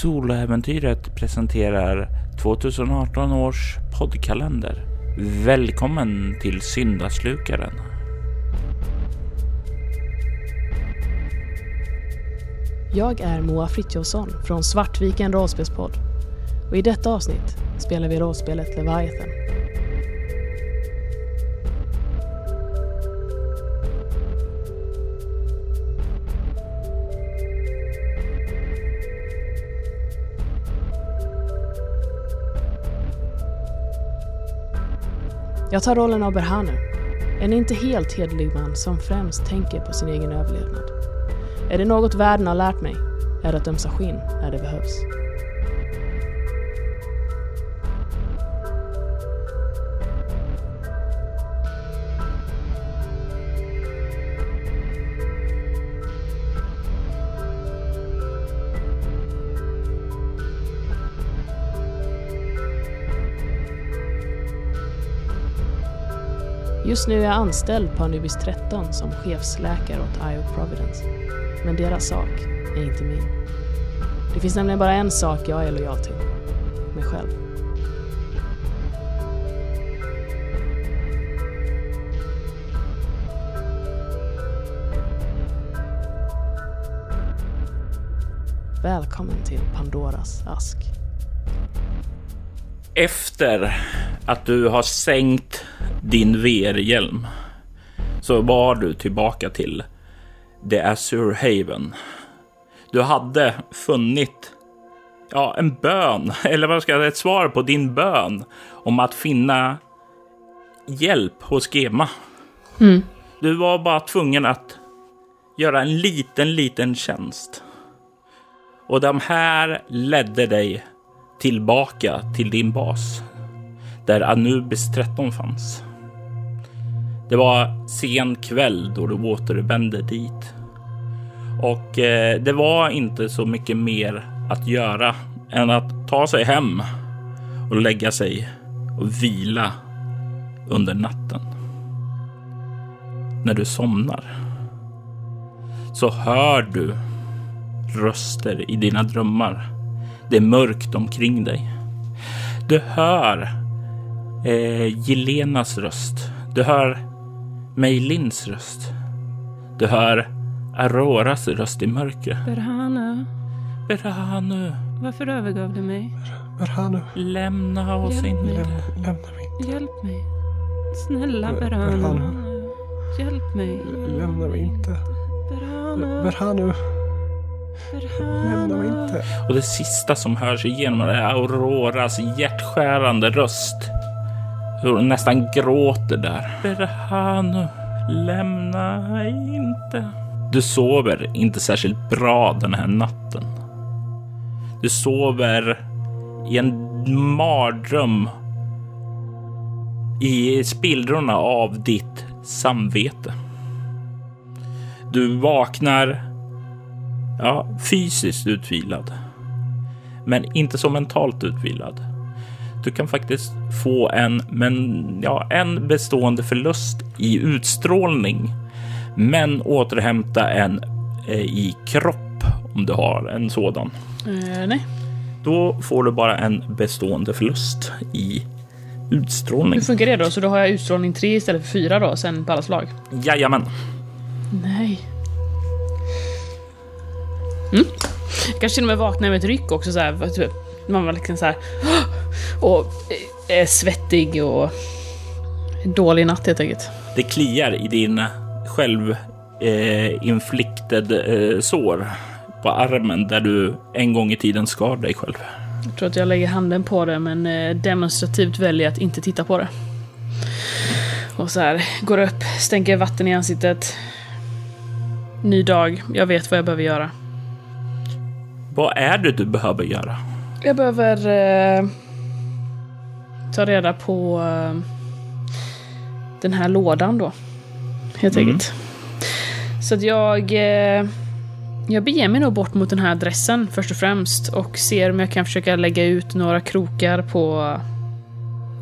Soloäventyret presenterar 2018 års poddkalender. Välkommen till Syndaslukaren. Jag är Moa Frithiofsson från Svartviken rollspelspodd och i detta avsnitt spelar vi rollspelet Leviathan. Jag tar rollen av Berhanu, en inte helt hederlig man som främst tänker på sin egen överlevnad. Är det något världen har lärt mig är det att ömsa skinn när det behövs. Just nu är jag anställd på Anubis 13 som chefsläkare åt Io Providence. Men deras sak är inte min. Det finns nämligen bara en sak jag är lojal till. Mig själv. Välkommen till Pandoras ask. Efter att du har sänkt din VR-hjälm så var du tillbaka till The Azure Haven. Du hade funnit ja, en bön, eller vad ska jag säga, ett svar på din bön om att finna hjälp hos Gema. Mm. Du var bara tvungen att göra en liten, liten tjänst. Och de här ledde dig tillbaka till din bas. Där Anubis 13 fanns. Det var sen kväll då du återvände dit. Och eh, det var inte så mycket mer att göra än att ta sig hem och lägga sig och vila under natten. När du somnar så hör du röster i dina drömmar. Det är mörkt omkring dig. Du hör eh, Jelenas röst. Du hör Meilins röst. Du hör Auroras röst i mörkret. Berhanu, Berhanu, varför övergav du mig? Berhanu, lämna oss Hjälp inte. mig. läm, lämna mig inte. Hjälp mig. Snälla Ber- Berhanu. Berhanu. Hjälp mig. Lämna mig inte. Berhanu. Berhanu, lämna mig Berhanu. inte. Och det sista som hörs igenom är Auroras hjärtskärande röst. Hur hon nästan gråter där. Berhanu, lämna inte. Du sover inte särskilt bra den här natten. Du sover i en mardröm i spillrorna av ditt samvete. Du vaknar ja, fysiskt utvilad, men inte så mentalt utvilad. Du kan faktiskt få en, men ja, en bestående förlust i utstrålning, men återhämta en eh, i kropp om du har en sådan. Eh, nej. Då får du bara en bestående förlust i utstrålning. Hur funkar det då? Så då har jag utstrålning 3 istället för 4 då, sen på alla slag? Jajamän. Nej. Mm. Kanske till och med vaknar med ett ryck också så här, typ, Man var liksom så här och är svettig och dålig natt helt enkelt. Det kliar i din själv eh, eh, sår på armen där du en gång i tiden skar dig själv. Jag tror att jag lägger handen på det men eh, demonstrativt väljer att inte titta på det. Och så här, går upp, stänker vatten i ansiktet. Ny dag, jag vet vad jag behöver göra. Vad är det du behöver göra? Jag behöver eh, ta reda på eh, den här lådan då. Helt Mm. enkelt. Så att jag... Eh, jag beger mig nog bort mot den här adressen först och främst och ser om jag kan försöka lägga ut några krokar på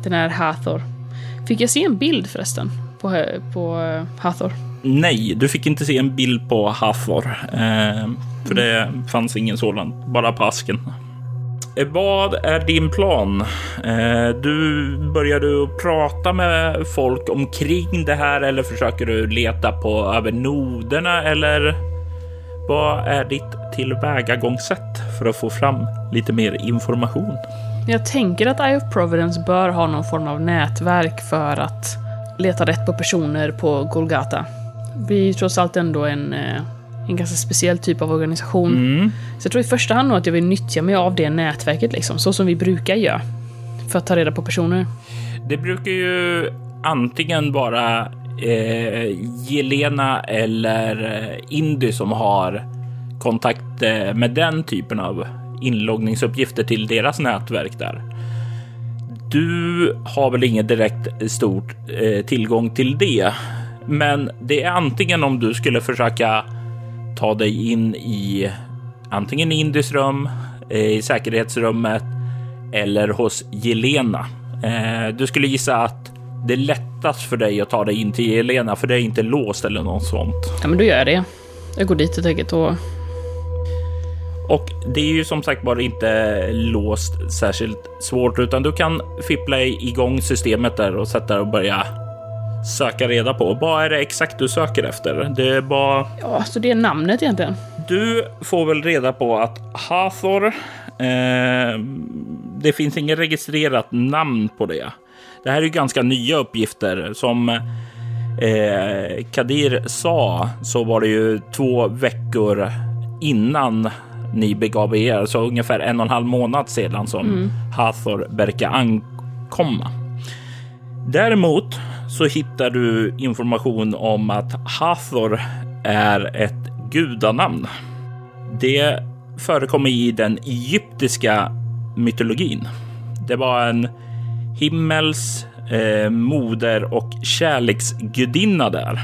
den här Hathor. Fick jag se en bild förresten på, på eh, Hathor? Nej, du fick inte se en bild på Hathor. Eh, för det fanns ingen sådan, bara på asken. Eh, vad är din plan? Eh, du börjar du prata med folk omkring det här eller försöker du leta på över noderna eller vad är ditt tillvägagångssätt för att få fram lite mer information? Jag tänker att Eye of Providence bör ha någon form av nätverk för att leta rätt på personer på Golgata. Vi är trots allt ändå en, eh, en ganska speciell typ av organisation. Mm. Så jag tror i första hand nog att jag vill nyttja mig av det nätverket, liksom, så som vi brukar göra. För att ta reda på personer. Det brukar ju antingen vara eh, Jelena eller eh, Indy som har kontakt eh, med den typen av inloggningsuppgifter till deras nätverk där. Du har väl ingen direkt stort eh, tillgång till det, men det är antingen om du skulle försöka ta dig in i antingen Indys rum, eh, i säkerhetsrummet eller hos Jelena. Eh, du skulle gissa att det är lättast för dig att ta dig in till Jelena för det är inte låst eller något sånt. Ja, men då gör jag det. Jag går dit helt enkelt och... Och det är ju som sagt bara inte låst särskilt svårt utan du kan fippla igång systemet där och sätta och börja söka reda på. Vad är det exakt du söker efter? Det är bara Ja, så det är namnet egentligen. Du får väl reda på att Hathor, eh, det finns inget registrerat namn på det. Det här är ju ganska nya uppgifter. Som eh, Kadir sa så var det ju två veckor innan ni begav er, så ungefär en och en halv månad sedan som Hathor verkar ankomma. Däremot så hittar du information om att Hathor är ett gudanamn. Det förekommer i den egyptiska mytologin. Det var en himmels, eh, moder och kärleksgudinna där.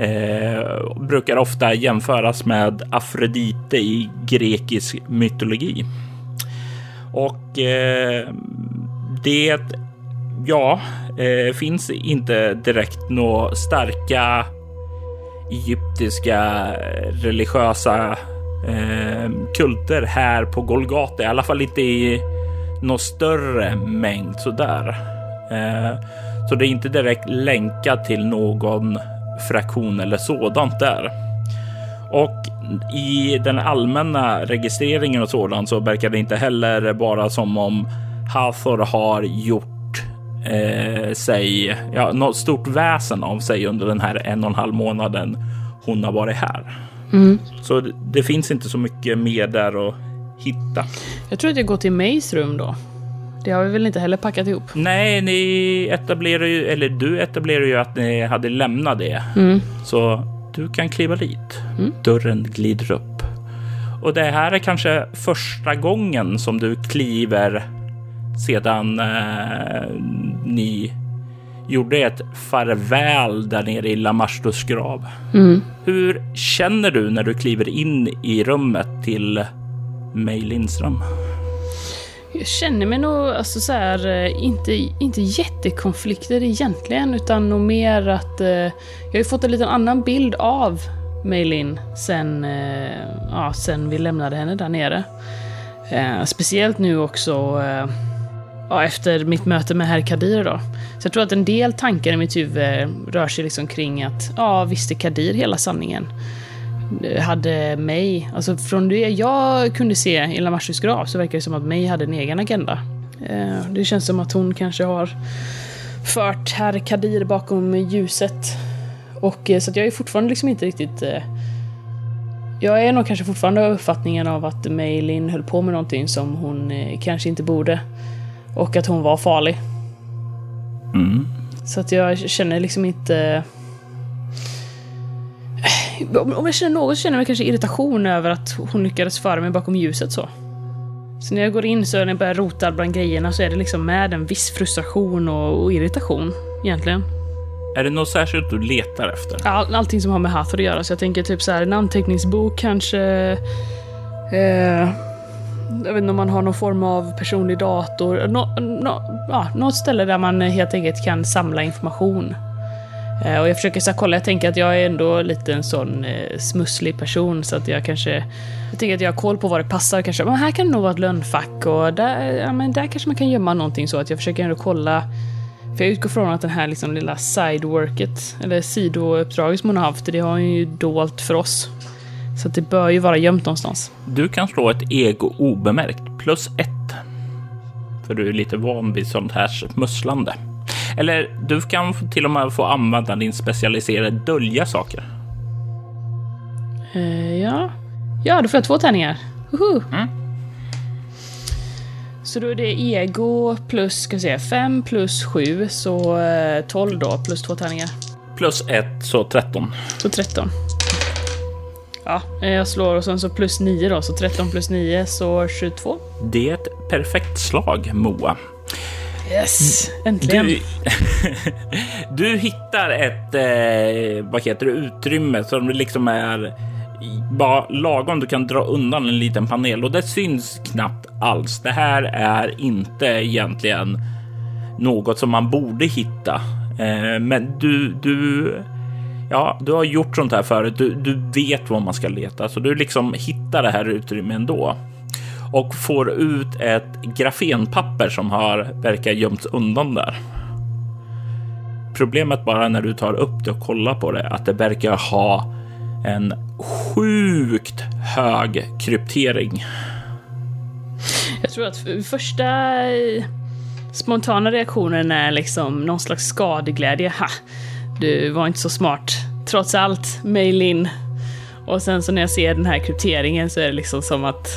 Eh, brukar ofta jämföras med Afrodite i grekisk mytologi. Och eh, det, ja, eh, finns inte direkt några starka egyptiska religiösa eh, kulter här på Golgata, i alla fall inte i någon större mängd sådär. Eh, så det är inte direkt länkat till någon fraktion eller sådant där. Och i den allmänna registreringen och sådant så verkar det inte heller bara som om Hathor har gjort eh, sig, ja, något stort väsen av sig under den här en och en halv månaden hon har varit här. Så det, det finns inte så mycket mer där att hitta. Jag tror att jag går till Mays rum då. Det har vi väl inte heller packat ihop? Nej, ni etablerar ju, eller du etablerar ju att ni hade lämnat det. Så du kan kliva dit. Dörren glider upp. Och det här är kanske första gången som du kliver sedan eh, ni gjorde ett farväl där nere i Lamastos grav. Hur känner du när du kliver in i rummet till Meilins rum? Jag känner mig nog alltså så här, eh, inte, inte jättekonflikter egentligen, utan nog mer att eh, jag har ju fått en liten annan bild av Meilin sen, eh, ja, sen vi lämnade henne där nere. Eh, speciellt nu också eh, ja, efter mitt möte med herr Kadir då. Så jag tror att en del tankar i mitt huvud rör sig liksom kring att, ja, visste Kadir hela sanningen? Eh, hade mig, alltså från det jag kunde se i Lamashus grav så verkar det som att May hade en egen agenda. Eh, det känns som att hon kanske har fört herr Kadir bakom ljuset. Och eh, så att jag är fortfarande liksom inte riktigt... Jag är nog kanske fortfarande av uppfattningen av att Meilin höll på med någonting som hon kanske inte borde. Och att hon var farlig. Mm. Så att jag känner liksom inte... Om jag känner något så känner jag kanske irritation över att hon lyckades föra mig bakom ljuset så. Så när jag går in så när jag börjar rota bland grejerna så är det liksom med en viss frustration och, och irritation egentligen. Är det något särskilt du letar efter? All, allting som har med Hathor att göra. Så jag tänker typ så här en anteckningsbok kanske. Eh, jag vet inte om man har någon form av personlig dator. Nå, nå, ja, något ställe där man helt enkelt kan samla information. Eh, och jag försöker så här, kolla, jag tänker att jag är ändå lite en sån eh, smusslig person så att jag kanske... Jag tänker att jag har koll på vad det passar kanske. Men här kan det nog vara ett lönnfack och där, ja, men där kanske man kan gömma någonting så att jag försöker ändå kolla. För jag utgår från att den här liksom lilla sideworket, eller sidouppdraget som hon har haft, det har hon ju dolt för oss. Så det bör ju vara gömt någonstans. Du kan slå ett ego obemärkt plus ett. För du är lite van vid sånt här musslande. Eller du kan till och med få använda din specialiserade dölja saker. Eh, ja. Ja, då får jag två tärningar. Mm. Så då är det ego plus, ska vi se, 5 plus 7, så eh, 12 då, plus två tärningar. Plus ett, så 13. Så 13. Ja, eh, jag slår och sen så plus 9 då, så 13 plus 9 så 22. Det är ett perfekt slag, Moa. Yes! Äntligen! Du, du hittar ett eh, vad heter det, utrymme som liksom är bara lagom. Du kan dra undan en liten panel och det syns knappt alls. Det här är inte egentligen något som man borde hitta, eh, men du, du, ja, du har gjort sånt här förut. Du, du vet var man ska leta, så du liksom hittar det här utrymmet ändå och får ut ett grafenpapper som har verkar gömts undan där. Problemet bara när du tar upp det och kollar på det att det verkar ha en sjukt hög kryptering. Jag tror att första eh, spontana reaktionen är liksom någon slags skadeglädje. Ha! Du var inte så smart. Trots allt, mail in. Och sen så när jag ser den här krypteringen så är det liksom som att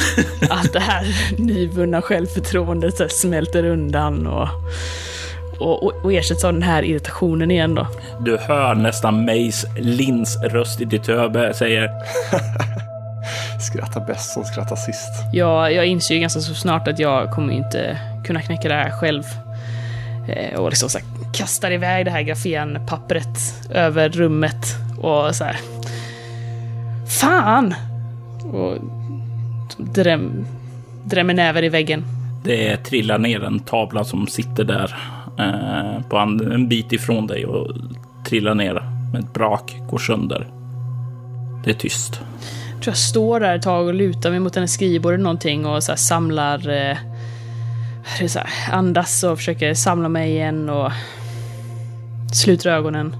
allt det här nyvunna självförtroendet så smälter undan och, och, och, ersätts av den här irritationen igen då. Du hör nästan Mays Lins röst i ditt huvud säger Skrattar bäst som skrattar sist. Jag, jag inser ju ganska så snart att jag kommer inte kunna knäcka det här själv. Eh, och liksom så här, kastar iväg det här grafenpappret över rummet och så här. Fan! Och dräm, drämmer näver i väggen. det trillar ner en tavla som sitter där eh, på en, en bit ifrån dig och trillar ner med ett brak, går sönder. Det är tyst. Jag tror jag står där ett tag och lutar mig mot hennes skrivbord eller någonting och så samlar... Eh, så här, andas och försöker samla mig igen och sluter ögonen.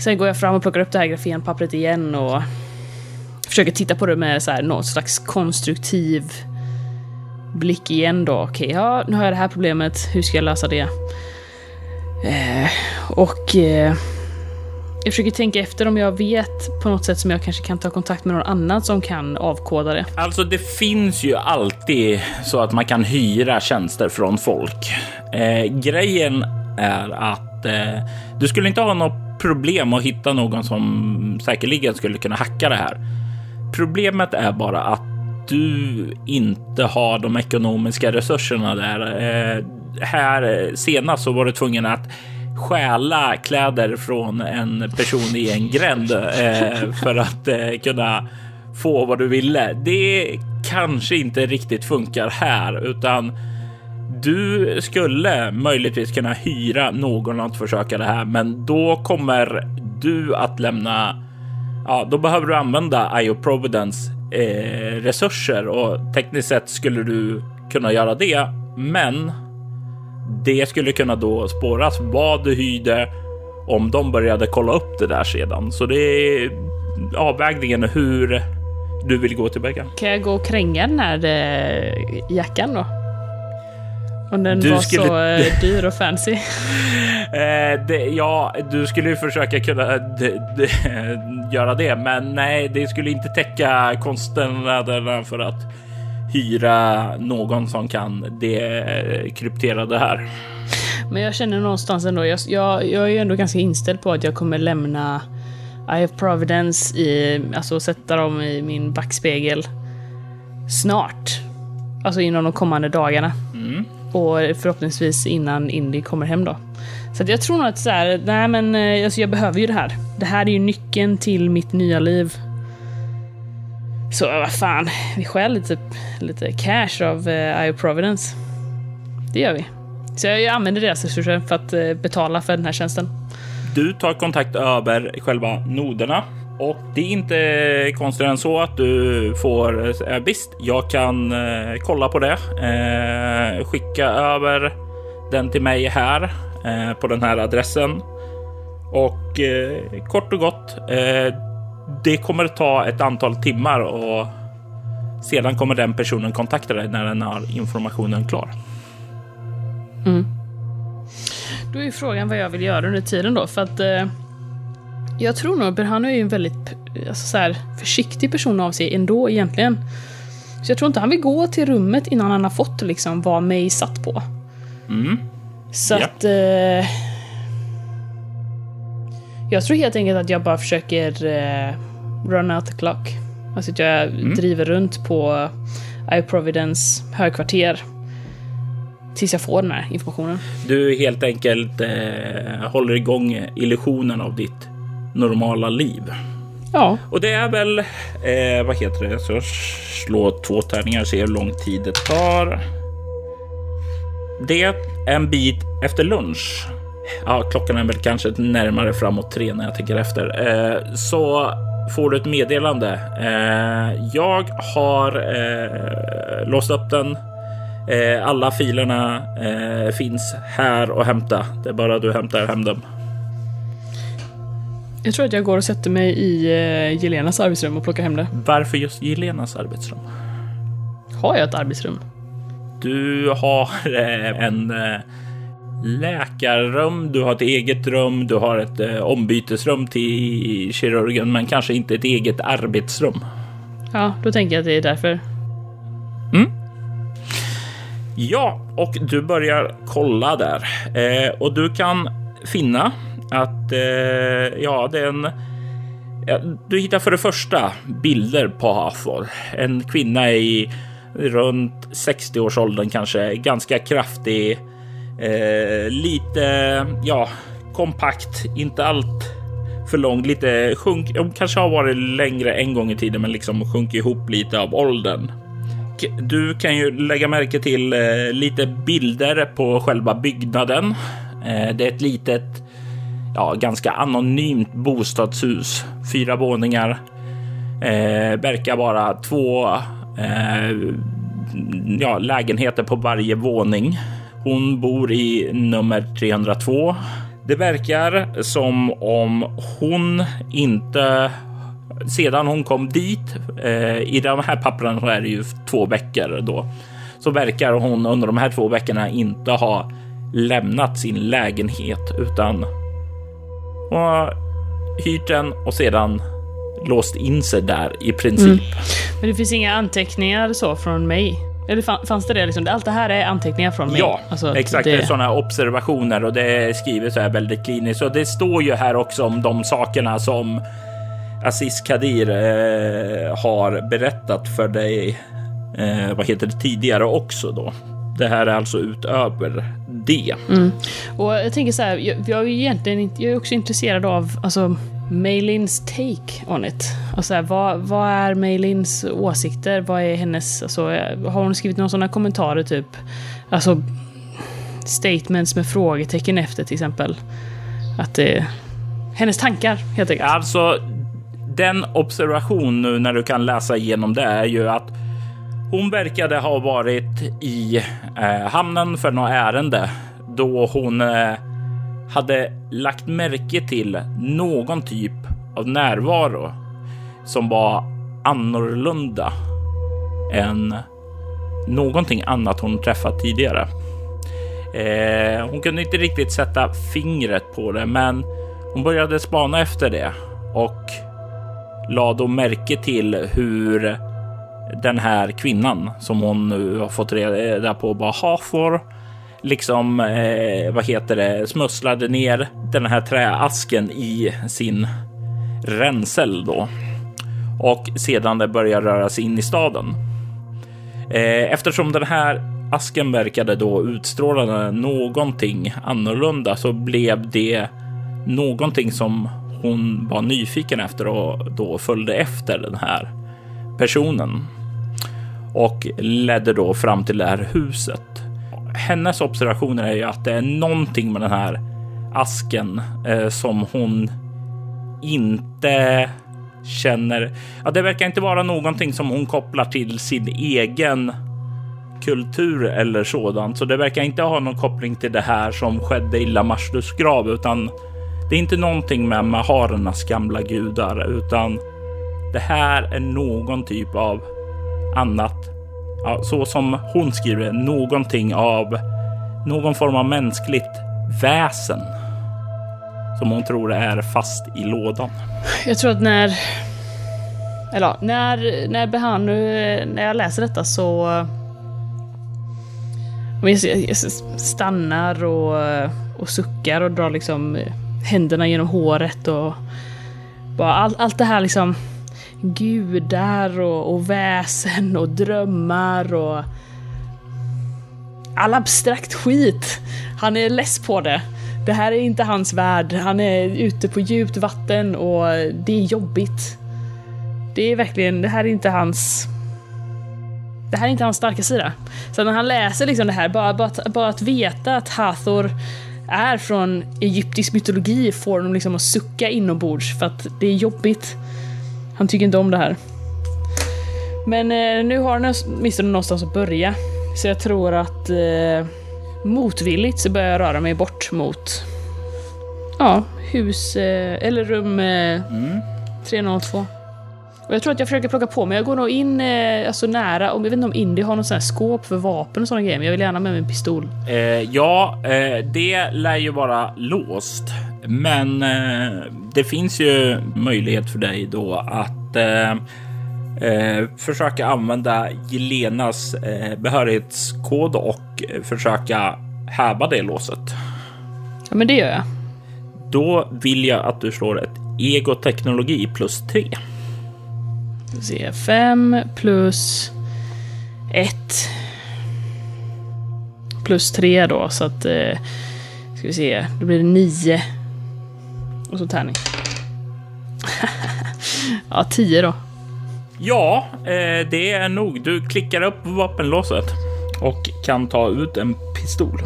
Sen går jag fram och plockar upp det här grafenpappret igen och försöker titta på det med så här, någon slags konstruktiv blick igen då. Okej, ja, nu har jag det här problemet. Hur ska jag lösa det? Eh, och eh, jag försöker tänka efter om jag vet på något sätt som jag kanske kan ta kontakt med någon annan som kan avkoda det. Alltså, det finns ju alltid så att man kan hyra tjänster från folk. Eh, grejen är att eh, du skulle inte ha något problem att hitta någon som säkerligen skulle kunna hacka det här. Problemet är bara att du inte har de ekonomiska resurserna där. Eh, här eh, senast så var du tvungen att stjäla kläder från en person i en gränd eh, för att eh, kunna få vad du ville. Det kanske inte riktigt funkar här, utan du skulle möjligtvis kunna hyra någon att försöka det här, men då kommer du att lämna. Ja, då behöver du använda IO Providence eh, resurser och tekniskt sett skulle du kunna göra det, men det skulle kunna då spåras vad du hyrde om de började kolla upp det där sedan. Så det är avvägningen hur du vill gå tillbaka. Kan jag gå och kränga den här eh, jackan då? Om den Du var skulle- så eh, dyr och fancy. Eh, det, ja, du skulle ju försöka kunna d, d, göra det, men nej, det skulle inte täcka kostnaderna för att hyra någon som kan det här. Men jag känner någonstans ändå, jag, jag, jag är ju ändå ganska inställd på att jag kommer lämna Eye of Providence i, alltså sätta dem i min backspegel snart. Alltså inom de kommande dagarna. Och förhoppningsvis innan Indy kommer hem då. Så att jag tror nog att så här, nej men eh, alltså jag behöver ju det här. Det här är ju nyckeln till mitt nya liv. Så vad fan, vi stjäl lite, lite cash av eh, IO Providence. Det gör vi. Så jag använder deras resurser för att eh, betala för den här tjänsten. Du tar kontakt över själva noderna och det är inte konstigare än så att du får eh, visst, jag kan eh, kolla på det. Eh, skicka över den till mig här på den här adressen. Och kort och gott, det kommer ta ett antal timmar och sedan kommer den personen kontakta dig när den har informationen klar. Mm. Då är frågan vad jag vill göra under tiden då, för att eh, jag tror nog Berhanu är ju en väldigt alltså, så här, försiktig person av sig ändå egentligen. Så jag tror inte han vill gå till rummet innan han har fått liksom vad May satt på. Mm. Så Ja. att... Eh, jag tror helt enkelt att jag bara försöker eh, run out the clock. Alltså att jag driver runt på iProvidence högkvarter tills jag får den här informationen. Du helt enkelt eh, håller igång illusionen av ditt normala liv. Ja, Och det är väl, eh, vad heter det, så slå två tärningar och se hur lång tid det tar. Det är en bit efter lunch. Ja, klockan är väl kanske närmare framåt tre när jag tänker efter. Eh, så får du ett meddelande. Eh, jag har eh, låst upp den. Eh, alla filerna eh, finns här att hämta. Det är bara du hämtar hem dem. Jag tror att jag går och sätter mig i eh, Jelenas arbetsrum och plockar hem det. Varför just Jelenas arbetsrum? Har jag ett arbetsrum? Du har eh, en eh, läkarrum, du har ett eget rum, du har ett ombytesrum till kirurgen, men kanske inte ett eget arbetsrum. Ja, då tänker jag att det är därför. Ja, och du börjar kolla där eh, och du kan finna att eh, ja, det är en Ja, du hittar för det första bilder på Hathor. En kvinna i runt 60-årsåldern kanske, ganska kraftig, eh, lite, ja, kompakt, inte allt för lång, lite sjunk. Hon kanske har varit längre en gång i tiden, men liksom sjunker ihop lite av åldern. Du kan ju lägga märke till eh, lite bilder på själva byggnaden. Eh, det är ett litet ja, ganska anonymt bostadshus. Fyra våningar. Eh, verkar vara två eh, ja, lägenheter på varje våning. Hon bor i nummer 302. Det verkar som om hon inte sedan hon kom dit, eh, i de här papperna så är det ju två veckor då, så verkar hon under de här två veckorna inte ha lämnat sin lägenhet utan hon har hyrt den och sedan låst in sig där i princip. Men det finns inga anteckningar så från mig? Eller fan- fanns det det liksom? Allt det här är anteckningar från mig? Ja, Alltså, exakt. Det Det... är sådana observationer och det är skrivet så här väldigt kliniskt. Och det står ju här också om de sakerna som Aziz Kadir eh, har berättat för dig. Eh, vad heter det tidigare också då? Det här är alltså utöver det. Och jag tänker så här, jag, jag är egentligen inte, jag är också intresserad av alltså, Maylins take on it. Och så här, vad, vad är Maylins åsikter? Vad är hennes, alltså, har hon skrivit några sådana kommentarer typ? Alltså statements med frågetecken efter till exempel. Att det hennes tankar helt enkelt. Alltså, den observation nu när du kan läsa igenom det är ju att hon verkade ha varit i eh, hamnen för något ärende då hon eh, hade lagt märke till någon typ av närvaro som var annorlunda än någonting annat hon träffat tidigare. Eh, hon kunde inte riktigt sätta fingret på det, men hon började spana efter det och lade då märke till hur den här kvinnan som hon nu har fått reda eh, på var Hathor liksom, eh, vad heter det, smusslade ner den här träasken i sin ränsel då. Och sedan det börjar röra sig in i staden. Eh, eftersom den här asken verkade då utstråla någonting annorlunda så blev det någonting som hon var nyfiken efter och då följde efter den här personen och ledde då fram till det här huset. Hennes observationer är ju att det är någonting med den här asken eh, som hon inte känner. Ja, det verkar inte vara någonting som hon kopplar till sin egen kultur eller sådant, så det verkar inte ha någon koppling till det här som skedde i Lamashtus grav, utan det är inte någonting med maharernas gamla gudar, utan det här är någon typ av annat. Ja, så som hon skriver, någonting av någon form av mänskligt väsen som hon tror är fast i lådan. Jag tror att när... Eller ja, när, när Behanu, när jag läser detta så... Jag stannar och, och suckar och drar liksom händerna genom håret och bara all, allt det här liksom gudar och, och väsen och drömmar och all abstrakt skit. Han är less på det. Det här är inte hans värld. Han är ute på djupt vatten och det är jobbigt. Det är verkligen, det här är inte hans... Det här är inte hans starka sida. Så när han läser liksom det här, bara, bara, att, bara att veta att Hathor är från egyptisk mytologi får honom liksom att sucka inombords för att det är jobbigt. Han tycker inte om det här. Men eh, nu har han åtminstone någonstans att börja. Så jag tror att eh, motvilligt så börjar jag röra mig bort mot ja, hus eh, eller rum eh, mm. 302. Och jag tror att jag försöker plocka på mig. Jag går nog in eh, alltså nära. Om, jag vet inte om Indy har något sånt skåp för vapen och sådana grejer. Men jag vill gärna med mig en pistol. Eh, ja, eh, det lär ju vara låst. Men eh, det finns ju möjlighet för dig då att eh, eh, försöka använda Jelenas eh, behörighetskod och försöka häva det låset. Ja, men det gör jag. Då vill jag att du slår ett egoteknologi plus 3. Se, 5 plus 1 plus 3 då, så att... Eh, ska vi se, då blir det 9. Och så tärning. ja, 10 då. Ja, eh, det är nog. Du klickar upp vapenlåset och kan ta ut en pistol.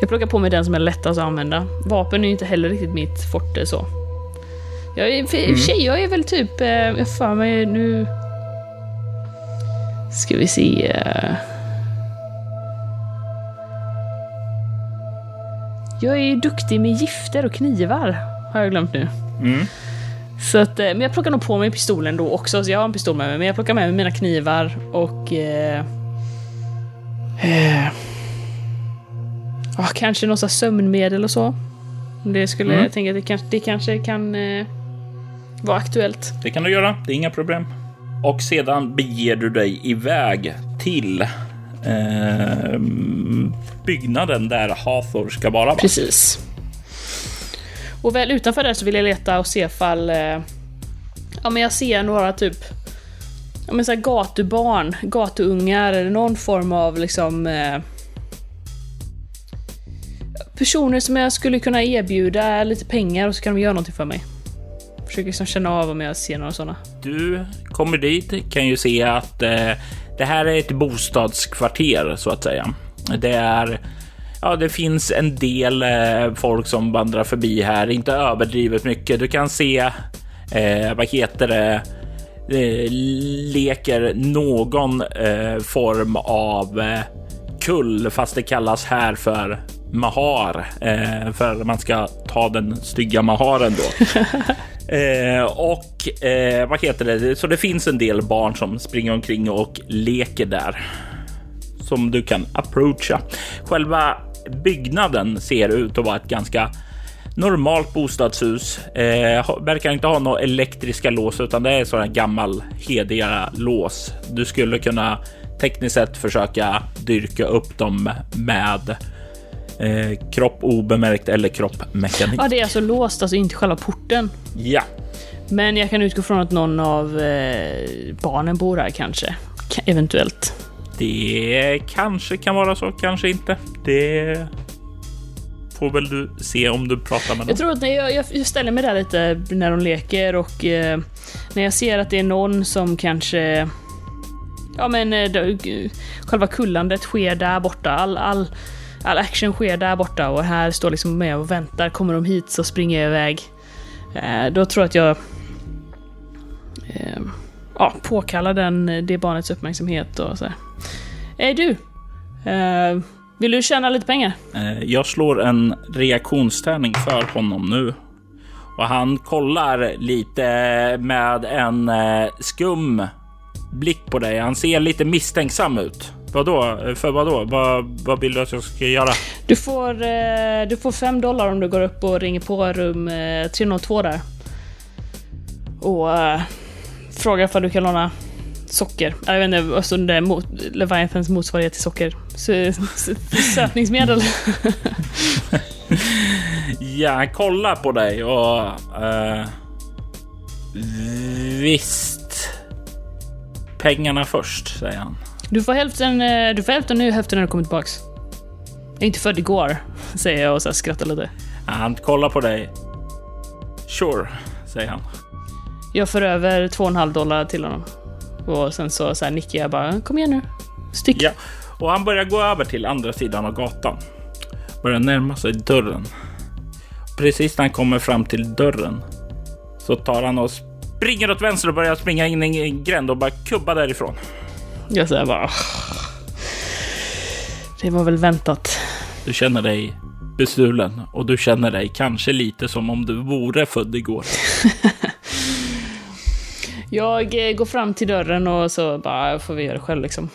Jag plockar på mig den som är lättast att använda. Vapen är inte heller riktigt mitt forte så. Jag är, för, mm. tjej, jag är väl typ, eh, jag för mig nu... Ska vi se. Eh. Jag är duktig med gifter och knivar, har jag glömt nu. Mm. Så att, eh, men jag plockar nog på mig pistolen då också, så jag har en pistol med mig. Men jag plockar med mig mina knivar och... Eh, eh, oh, kanske något sömnmedel och så. Det skulle mm. jag tänka att det kanske, det kanske kan eh, vara aktuellt. Det kan du göra, det är inga problem. Och sedan beger du dig iväg till eh, byggnaden där Hathor ska vara. Precis. Och väl utanför där så vill jag leta och se ifall... Eh, ja men jag ser några typ... Ja men såhär gatubarn, gatuungar eller någon form av liksom... Eh, personer som jag skulle kunna erbjuda lite pengar och så kan de göra någonting för mig. Försöker liksom känna av om jag ser några sådana. Du kommer dit, kan ju se att eh, det här är ett bostadskvarter så att säga. Det är ja, det finns en del eh, folk som vandrar förbi här, inte överdrivet mycket. Du kan se, eh, vad heter det, leker någon eh, form av eh, kull, fast det kallas här för mahar, eh, för man ska ta den stygga maharen då. Eh, och eh, vad heter det? Så det finns en del barn som springer omkring och leker där som du kan approacha. Själva byggnaden ser ut att vara ett ganska normalt bostadshus. Eh, verkar inte ha några elektriska lås utan det är sådana gammal hediga lås. Du skulle kunna tekniskt sett försöka dyrka upp dem med eh, kropp obemärkt eller kroppmekanik. Ja, det är alltså låst, alltså inte själva porten. Ja. Men jag kan utgå från att någon av eh, barnen bor här kanske. Eventuellt. Det kanske kan vara så, kanske inte. Det får väl du se om du pratar med dem. Jag tror att jag, jag, ställer mig där lite när de leker och eh, när jag ser att det är någon som kanske Ja men eh, själva kullandet sker där borta. All, all, all action sker där borta och här står liksom med och väntar. Kommer de hit så springer jag iväg. Eh, då tror jag att jag eh, ja, påkallar den, det barnets uppmärksamhet och så här. Är du? Eh, vill du tjäna lite pengar? Eh, Jag slår en reaktionstärning för honom nu. Och han kollar lite med en eh, skum blick på dig. Han ser lite misstänksam ut. Vadå? För vadå? Vad, vad vill du att jag ska göra? Du får, eh, du får fem dollar om du går upp och ringer på rum eh, 302 där. Och eh, frågar ifall du kan låna socker. Jag vet inte, alltså det är mot, Leviathans motsvarighet till socker. Sötningsmedel. Ja, han kollar på dig och... Eh, visst. Pengarna först, säger han. Du får hälften, eh, du får hälften nu, hälften när du kommer tillbaks. Jag är inte född igår, säger jag och så skrattar lite. Han kollar på dig. Sure, säger han. Jag för över två och en halv dollar till honom. Och sen så, så här nickar jag bara, kom igen nu. Stick. Ja, och han börjar gå över till andra sidan av gatan. Börjar närma sig dörren. Precis när han kommer fram till dörren så tar han och springer åt vänster och börjar springa in i en gränd och bara kubba därifrån. Jag säger bara... Det var väl väntat. Du känner dig bestulen och du känner dig kanske lite som om du vore född igår. Jag eh, går fram till dörren och så bara, får vi göra det själv liksom.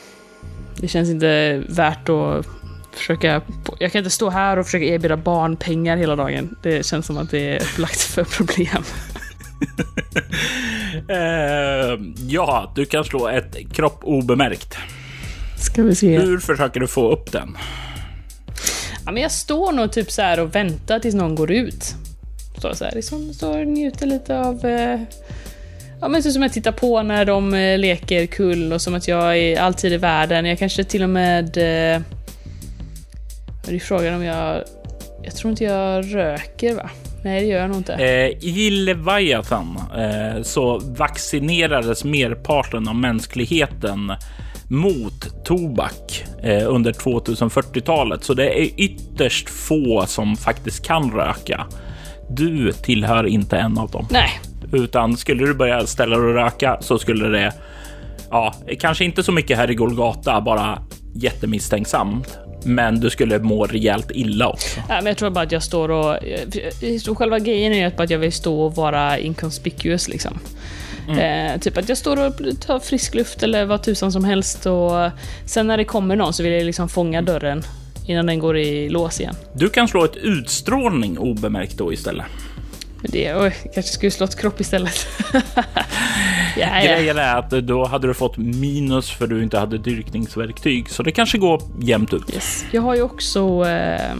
Det känns inte värt att försöka... Jag kan inte stå här och försöka erbjuda barn pengar hela dagen. Det känns som att det är upplagt för problem. Eh, ja, du kan slå ett kropp obemärkt. Ska vi se. Hur försöker du få upp den? Ja, men jag står nog typ så här och väntar tills någon går ut. Står så här, liksom, står och njuter lite av... Eh, ja, men så som jag tittar på när de eh, leker kull och som att jag är alltid i världen. Jag kanske till och med... Eh, det är frågan om jag... Jag tror inte jag röker va? Nej, det gör jag nog inte. Eh, I Leviathan eh, så vaccinerades merparten av mänskligheten mot tobak eh, under 2040-talet, så det är ytterst få som faktiskt kan röka. Du tillhör inte en av dem, Nej, utan skulle du börja ställa dig och röka så skulle det, ja, kanske inte så mycket här i Golgata, bara jättemisstänksamt. Men du skulle må rejält illa också. Nej, men jag tror bara att jag står och... eh, själva grejen är ju att jag vill stå och vara inconspicuous liksom. Eh, typ att jag står och tar frisk luft eller vad tusan som helst och sen när det kommer någon så vill jag liksom fånga dörren innan den går i lås igen. Du kan slå ett utstrålning obemärkt då istället. Det, oj, kanske skulle slå ett kropp istället. Grejen är att då hade du fått minus för du inte hade dyrkningsverktyg, så det kanske går jämnt ut. Yes. Jag har ju också... Eh,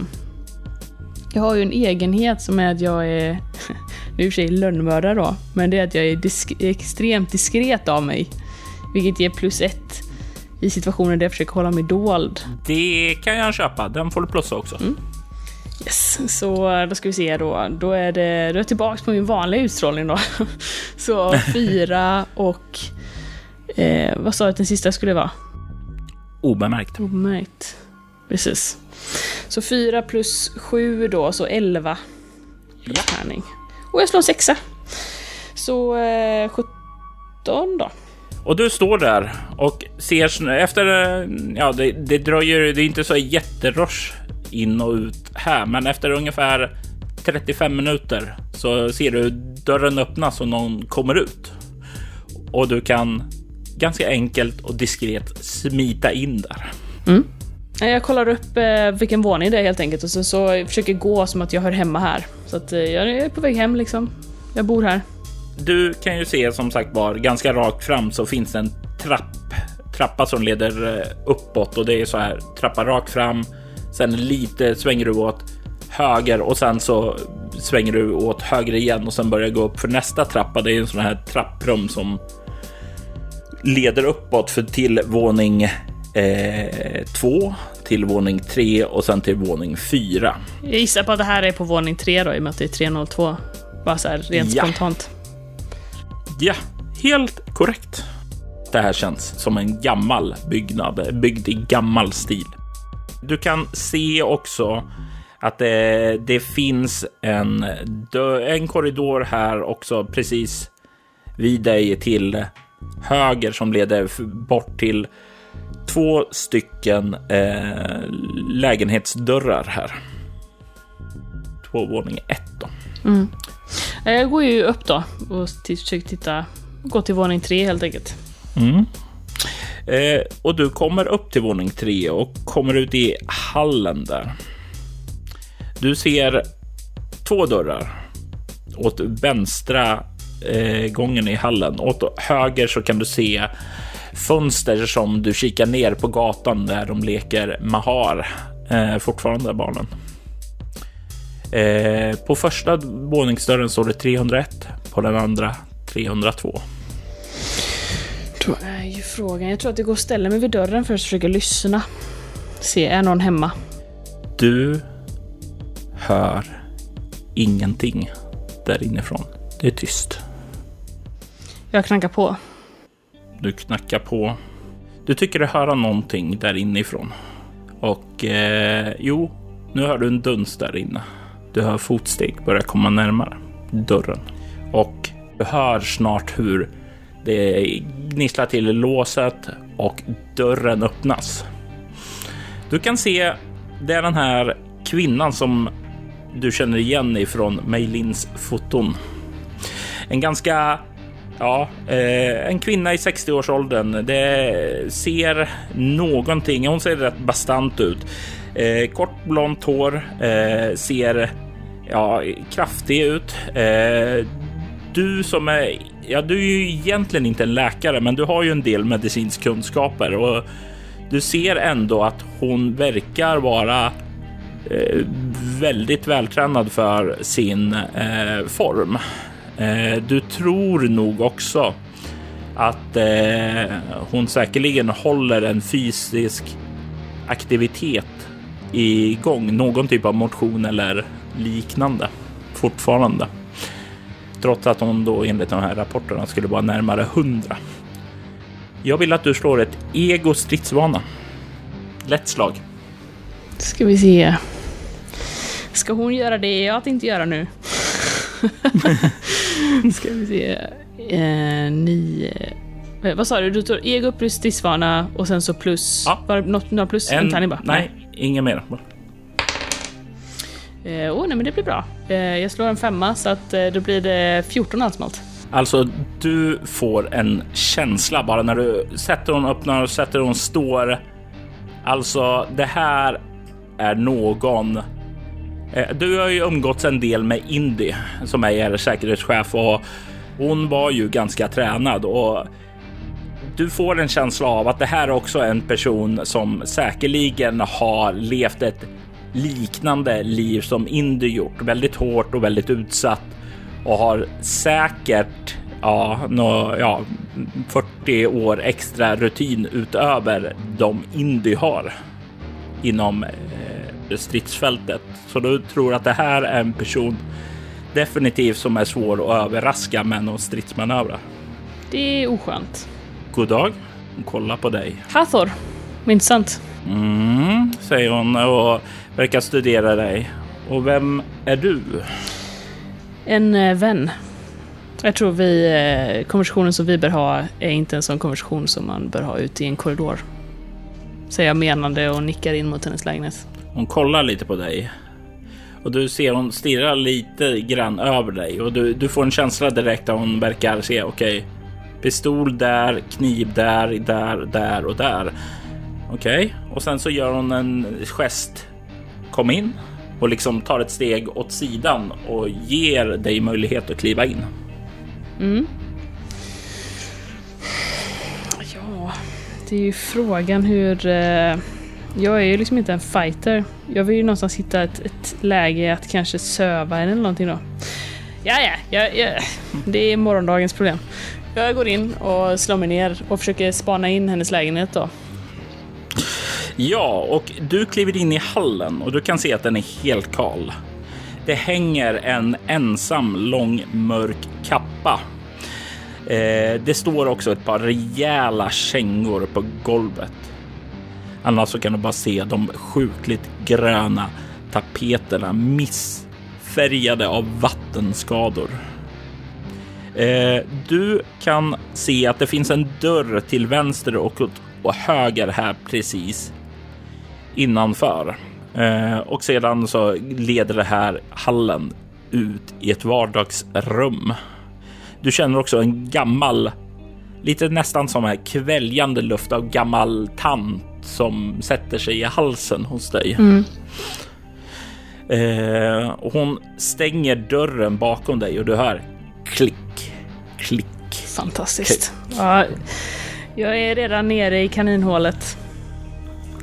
jag har ju en egenhet som är att jag är... Nu är i och för sig lönnmördare då, men det är att jag är disk- extremt diskret av mig. Vilket ger plus ett i situationer där jag försöker hålla mig dold. Det kan jag köpa. Den får du plussa också. Yes, så då ska vi se då. Då är, det, då är jag tillbaka på min vanliga utstrålning då. Så fyra och... Eh, vad sa du att den sista skulle vara? Obemärkt. Obemärkt. Precis. Så 4 plus 7 då, så 11. Ja. Tärning. Och jag slår en sexa. Så eh, 17 då. Och du står där och ser efter, eh, ja det, det dröjer, det är inte så jätterush in och ut här, men efter ungefär 35 minuter så ser du dörren öppnas och någon kommer ut. Och du kan ganska enkelt och diskret smita in där. Eh, Jag kollar upp eh, vilken våning det är helt enkelt och så, så försöker gå som att jag hör hemma här. Så att eh, jag är på väg hem liksom. Jag bor här. Du kan ju se som sagt var ganska rakt fram så finns det en trapp, trappa som leder eh, uppåt och det är så här trappa rakt fram. Sen lite svänger du åt höger och sen så svänger du åt höger igen och sen börjar gå upp för nästa trappa. Det är en sån här trapprum som leder uppåt för till våning eh, två, till våning tre och sen till våning fyra. Jag gissar på att det här är på våning 3 då, i och med att det är 302. Bara så här rent Ja. spontant. Ja, helt korrekt. Det här känns som en gammal byggnad, byggd i gammal stil. Du kan se också att det, det finns en, en korridor här också precis vid dig till höger som leder bort till två stycken eh, lägenhetsdörrar här. Två våning ett då. Eh, Jag går ju upp då och försöker titta. Gå till våning tre helt enkelt. Mm. Eh, och du kommer upp till våning tre och kommer ut i hallen där. Du ser två dörrar. Åt vänstra eh, gången i hallen. Åt höger så kan du se fönster som du kikar ner på gatan där de leker Mahar. Eh, fortfarande barnen. Eh, på första våningsdörren står det 301. På den andra 302. Då är ju frågan. Jag tror att det går att ställa mig vid dörren först och försöka lyssna. Se, är någon hemma? Du hör ingenting där inifrån. Det är tyst. Jag knackar på. Du knackar på. Du tycker dig höra någonting där inifrån. Och eh, jo, nu hör du en duns där inne. Du hör fotsteg börja komma närmare dörren. Och du hör snart hur det gnisslar till låset och dörren öppnas. Du kan se, det är den här kvinnan som du känner igen ifrån Meilins foton. En ganska Ja, eh, en kvinna i 60-årsåldern. Det ser någonting. Hon ser rätt bastant ut. Eh, kort blont hår, eh, ser ja, kraftig ut. Du som är, ja, du är ju egentligen inte en läkare, men du har ju en del medicinsk kunskaper och du ser ändå att hon verkar vara eh, väldigt vältränad för sin eh, form. Eh, du tror nog också att eh, hon säkerligen håller en fysisk aktivitet igång, någon typ av motion eller liknande fortfarande. Trots att hon då enligt de här rapporterna skulle vara närmare 100. Jag vill att du slår ett ego stridsvana. Lätt slag. Ska vi se. Ska hon göra det jag att inte göra nu? Ska vi se. Eh, nio... Eh, vad sa du? Du tog ego plus stridsvana och sen så plus... Ja. Var det något, några plus? En, tärning bara? nej, inget mer. Eh, oh, nej, men det blir bra. Eh, jag slår en femma så att eh, då blir det 14 allt Alltså, du får en känsla bara när du sätter hon öppnar och sätter hon står. Alltså, det här är någon. Eh, du har ju umgåtts en del med Indy som är er säkerhetschef och hon var ju ganska tränad och du får en känsla av att det här också är en person som säkerligen har levt ett liknande liv som Indy gjort. Väldigt hårt och väldigt utsatt och har säkert ja, nå, ja, 40 år extra rutin utöver de Indy har inom eh, stridsfältet. Så du tror att det här är en person definitivt som är svår att överraska med någon stridsmanövrar. Det är oskönt. God dag. Hon kollar på dig. Hathor. Intressant. Mm, säger hon och verkar studera dig. Och vem är du? En eh, vän. Jag tror vi, eh, konversationen som vi bör ha är inte en sån konversation som man bör ha ute i en korridor. Säger jag menande och nickar in mot hennes lägenhet. Hon kollar lite på dig. Och du ser hon stirrar lite grann över dig och du, du får en känsla direkt att hon verkar se okej. pistol där, kniv där, där, där och där. Okej, och sen så gör hon en gest. Kom in och liksom tar ett steg åt sidan och ger dig möjlighet att kliva in. Mm. Ja, det är ju frågan hur... Eh, jag är ju liksom inte en fighter. Jag vill ju någonstans hitta ett, ett läge att kanske söva henne eller någonting då. Ja, ja, ja, ja, det är morgondagens problem. Jag går in och slår mig ner och försöker spana in hennes lägenhet då. Ja, och du kliver in i hallen och du kan se att den är helt kal. Det hänger en ensam lång mörk kappa. Eh, det står också ett par rejäla kängor på golvet. Annars så kan du bara se de sjukligt gröna tapeterna missfärgade av vattenskador. Eh, du kan se att det finns en dörr till vänster och, och höger här precis innanför. Eh, och sedan så leder det här hallen ut i ett vardagsrum. Du känner också en gammal, lite nästan som en kväljande luft av gammal tant som sätter sig i halsen hos dig. Mm. Eh, och hon stänger dörren bakom dig och du hör klick, klick. Fantastiskt. Ja, jag är redan nere i kaninhålet.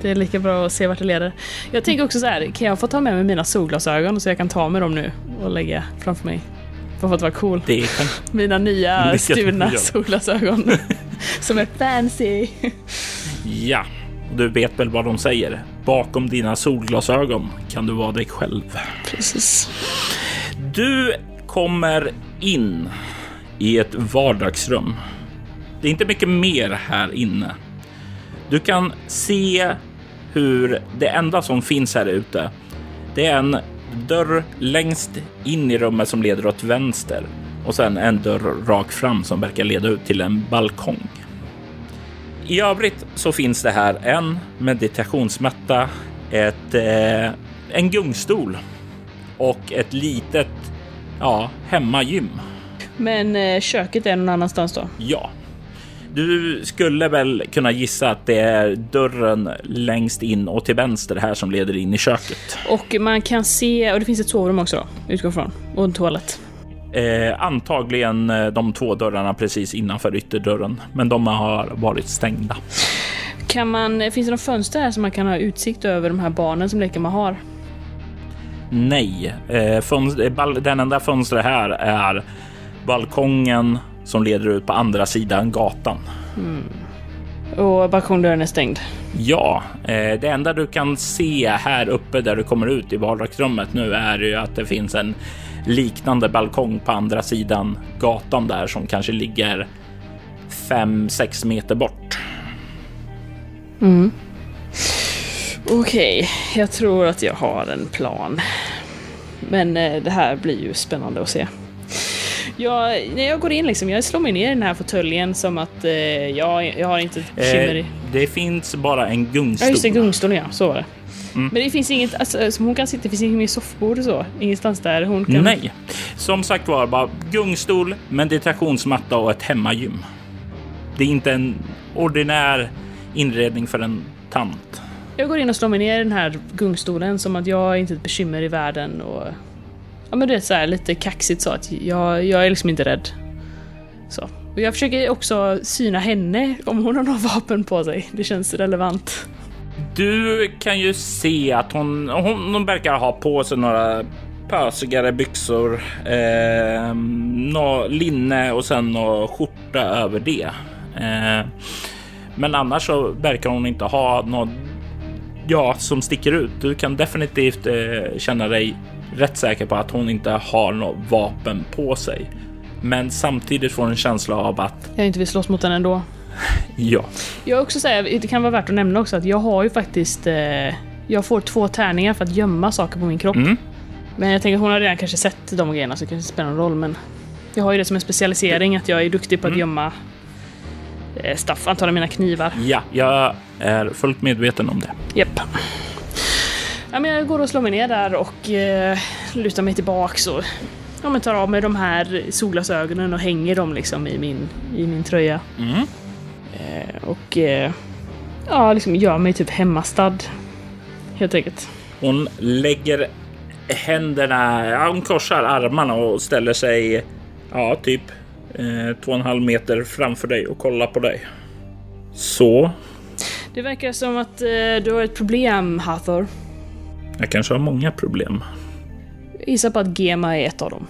Det är lika bra att se vart det leder. Jag tänker också så här, kan jag få ta med mig mina solglasögon så jag kan ta med dem nu och lägga framför mig? För att vara cool. Mina nya stulna solglasögon. Som är fancy. Ja, du vet väl vad de säger. Bakom dina solglasögon kan du vara dig själv. Precis. Du kommer in i ett vardagsrum. Det är inte mycket mer här inne. Du kan se hur det enda som finns här ute, det är en dörr längst in i rummet som leder åt vänster och sen en dörr rakt fram som verkar leda ut till en balkong. I övrigt så finns det här en meditationsmatta, ett, eh, en gungstol och ett litet ja, hemmagym. Men eh, köket är någon annanstans då? Ja. Du skulle väl kunna gissa att det är dörren längst in och till vänster här som leder in i köket. Och man kan se, och det finns ett sovrum också då, utgår från. Och en toalett. Eh, antagligen eh, de två dörrarna precis innanför ytterdörren, men de har varit stängda. Kan man, finns det några fönster här som man kan ha utsikt över de här barnen som leker med har? Nej, eh, fönster, eh, den enda fönstret här är balkongen som leder ut på andra sidan gatan. Och balkongdörren är stängd. Ja, eh, det enda du kan se här uppe där du kommer ut i vardagsrummet nu är ju att det finns en liknande balkong på andra sidan gatan där som kanske ligger 5-6 meter bort. Okej, jag tror att jag har en plan. Men eh, det här blir ju spännande att se. Jag, när jag går in liksom, jag slår mig ner i den här fåtöljen som att eh, jag, jag har inte ett bekymmer. Eh, det finns bara en Ja gungstol. just det, gungstolen ja, så var det. Men det finns inget, alltså, som hon kan sitta, det finns inget mer soffbord och så? Ingenstans där hon kan... Nej, som sagt var bara gungstol, meditationsmatta och ett hemmagym. Det är inte en ordinär inredning för en tant. Jag går in och slår mig ner i den här gungstolen som att jag är inte ett bekymmer i världen och... Ja men det är så här lite kaxigt så att jag, jag är liksom inte rädd. Så. Och jag försöker också syna henne om hon har några vapen på sig. Det känns relevant. Du kan ju se att hon, hon, hon verkar ha på sig några pösigare byxor, eh, nå linne och sen nå skjorta över det. Eh, men annars så verkar hon inte ha något ja, som sticker ut. Du kan definitivt eh, känna dig rätt säker på att hon inte har något vapen på sig. Men samtidigt får en känsla av att Jag inte vill slåss mot henne ändå. ja, Jag också säga, det kan vara värt att nämna också att jag har ju faktiskt... Eh, jag får två tärningar för att gömma saker på min kropp. Mm. Men jag tänker att hon har redan kanske sett de grejerna så det kanske inte spelar någon roll men... Jag har ju det som en specialisering att jag är duktig på att gömma eh, staff, antagligen mina knivar. ja, jag är fullt medveten om det. Japp. Ja, men jag går och slår mig ner där och eh, lutar mig tillbaks och ja, men tar av mig de här solglasögonen och hänger dem liksom i min, i min tröja. Mm. Eh, och eh, ja, liksom gör mig typ hemmastad. Helt enkelt. Hon lägger händerna, ja, hon korsar armarna och ställer sig ja, typ eh, två och en halv meter framför dig och kollar på dig. Så, Det verkar som att eh, du har ett problem, Hathor. Jag kanske har många problem. Jag gissar på att Gema är ett av dem.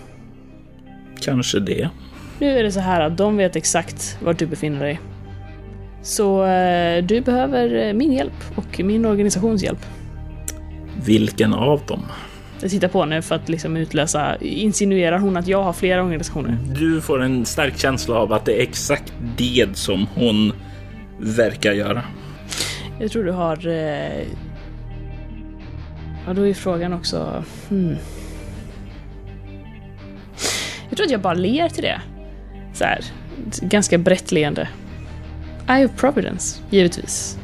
Kanske det. Nu är det så här att de vet exakt var du befinner dig. Så eh, du behöver eh, min hjälp och min organisations hjälp. Vilken av dem? Jag tittar på henne för att liksom utlösa, insinuerar hon att jag har flera organisationer? Du får en stark känsla av att det är exakt det som hon verkar göra. Jag tror du har... Eh... Ja, då är frågan också... Hmm. Jag tror att jag bara ler till det. Så här, ganska brett leende. Eye of Providence, givetvis.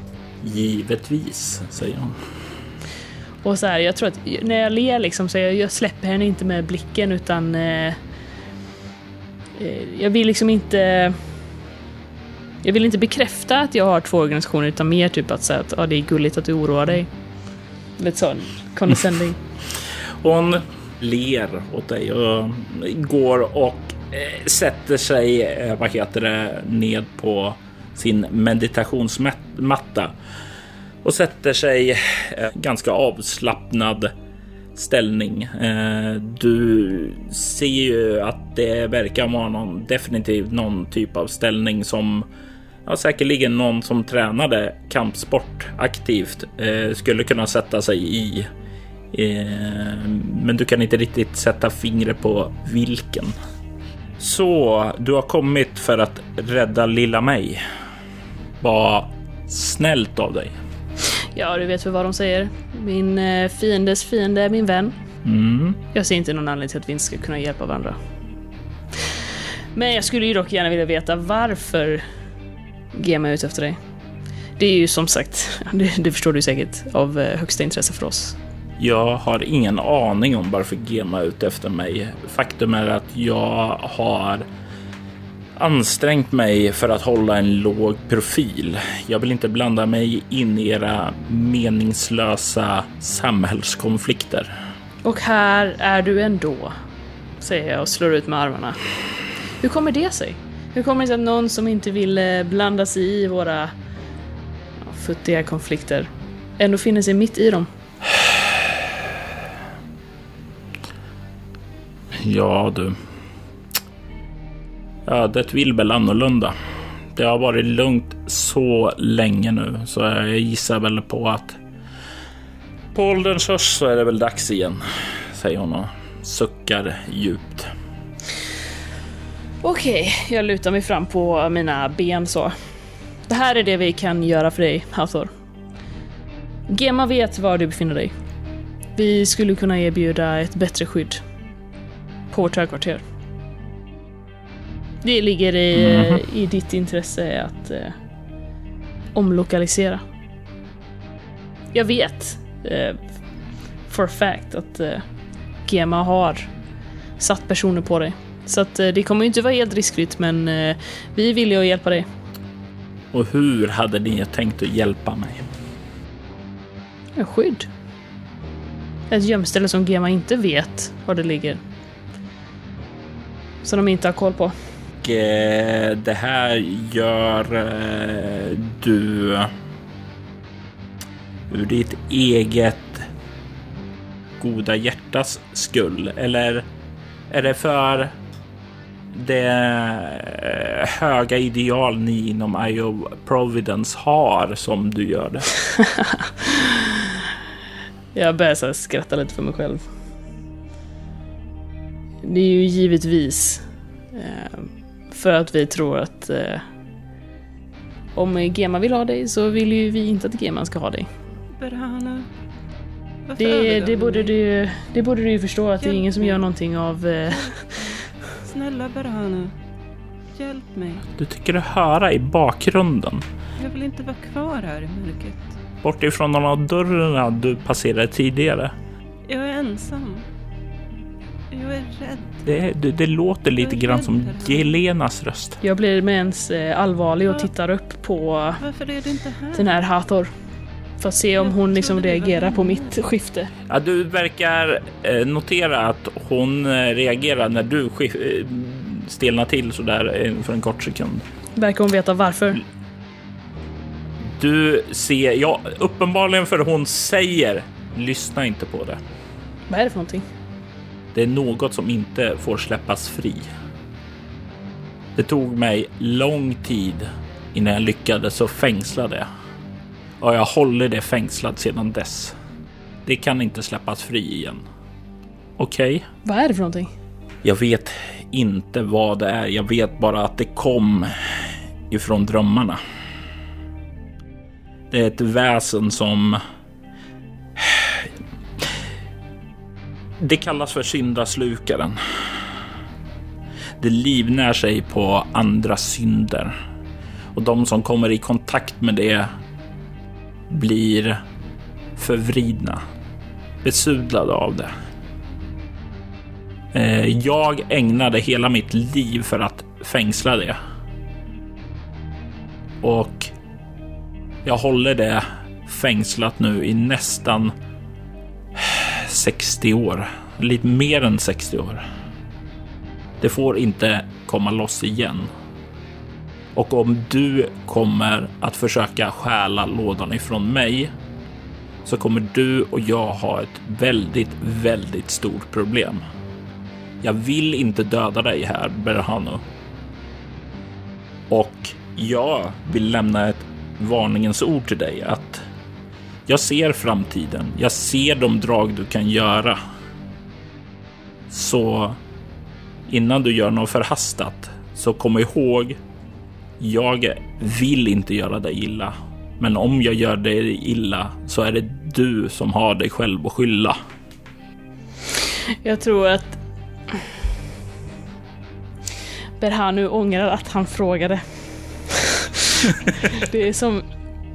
Givetvis, säger hon. Och så här, jag tror att när jag ler liksom så jag, jag släpper henne inte med blicken utan... Eh, eh, jag vill liksom inte... Jag vill inte bekräfta att jag har två organisationer utan mer typ att säga att ah, det är gulligt att du oroar dig. Lite så condescending. Hon ler åt dig och går och eh, sätter sig, eh, vad heter det, ned på sin meditationsmatta och sätter sig eh, ganska avslappnad ställning. Du ser ju att det verkar vara någon definitivt någon typ av ställning som ja, säkerligen någon som tränade kampsport aktivt eh, skulle kunna sätta sig i. Men du kan inte riktigt sätta fingret på vilken. Så du har kommit för att rädda lilla mig. Vad snällt av dig. Ja, du vet väl vad de säger. Min eh, fiendes fiende är min vän. Mm. Jag ser inte någon anledning till att vi inte ska kunna hjälpa varandra. Men jag skulle ju dock gärna vilja veta varför Gema är ute efter dig. Det är ju som sagt, det, det förstår du säkert, av eh, högsta intresse för oss. Jag har ingen aning om varför Gema är ute efter mig. Faktum är att jag har ansträngt mig för att hålla en låg profil. Jag vill inte blanda mig in i era meningslösa samhällskonflikter. Och här är du ändå, säger jag och slår ut med armarna. Hur kommer det sig? Hur kommer det sig att någon som inte vill blanda sig i våra ja, futtiga konflikter ändå finner sig mitt i dem? Ja du. Ödet vill väl annorlunda. Det har varit lugnt så länge nu så jag gissar väl på att på ålderns höst så är det väl dags igen, säger hon och suckar djupt. Okej, jag lutar mig fram på mina ben så. Det här är det vi kan göra för dig, Hathor. Gema vet var du befinner dig. Vi skulle kunna erbjuda ett bättre skydd på vårt högkvarter. Det ligger i, Mhm. i ditt intresse att eh, omlokalisera. Jag vet eh, for fact att eh, Gema har satt personer på dig. Så att eh, det kommer ju inte vara helt riskfritt men eh, vi villiga att hjälpa dig. Och hur hade ni tänkt att hjälpa mig? En skydd. Ett gömställe som Gema inte vet var det ligger. Som de inte har koll på. Och eh, det här gör du ur ditt eget goda hjärtas skull? Eller är det för det eh, höga ideal ni inom IO Providence har som du gör det? Jag börjar så skratta lite för mig själv. Det är ju givetvis eh, för att vi tror att eh, om Gema vill ha dig så vill ju vi inte att Gema ska ha dig. Berhana. Det, det, borde du, det borde du ju förstå att det är ingen som gör någonting av... Snälla Berhana. Hjälp mig. Du tycker att höra i bakgrunden Jag vill inte vara kvar här i mörkret. bort ifrån någon av dörrarna du passerade tidigare. Jag är ensam. Jag är rädd. Det, det, det låter lite grann som hjälper. Helenas röst. jag blir med ens eh, allvarlig och tittar upp på Varför är du inte här? den här Hathor. För att se om hon liksom reagerar på mitt skifte. Ja, du verkar eh, notera att hon eh, reagerar när du eh, stelnar till sådär för en kort sekund. Verkar hon veta varför? Du ser, ja, uppenbarligen för hon säger lyssna inte på det. Vad är det för någonting? Det är något som inte får släppas fri. Det tog mig lång tid innan jag lyckades så fängsla det. Och jag håller det fängslat sedan dess. Det kan inte släppas fri igen. Okej? Vad är det för någonting? Jag vet inte vad det är. Jag vet bara att det kom ifrån drömmarna. Det är ett väsen som... Det kallas för syndaslukaren. Det livnär sig på andra synder. Och de som kommer i kontakt med det blir förvridna, besudlade av det. Eh, jag ägnade hela mitt liv för att fängsla det. Och jag håller det fängslat nu i nästan 60 år. Lite mer än 60 år. Det får inte komma loss igen. Och om du kommer att försöka stjäla lådan ifrån mig så kommer du och jag ha ett väldigt, väldigt stort problem. Jag vill inte döda dig här, Berhano. Och jag vill lämna ett varningens ord till dig att jag ser framtiden. Jag ser de drag du kan göra. Så innan du gör något förhastat så kom ihåg. Jag vill inte göra dig illa, men om jag gör dig illa så är det du som har dig själv att skylla. Jag tror att Berhanu ångrar att han frågade. det, är som,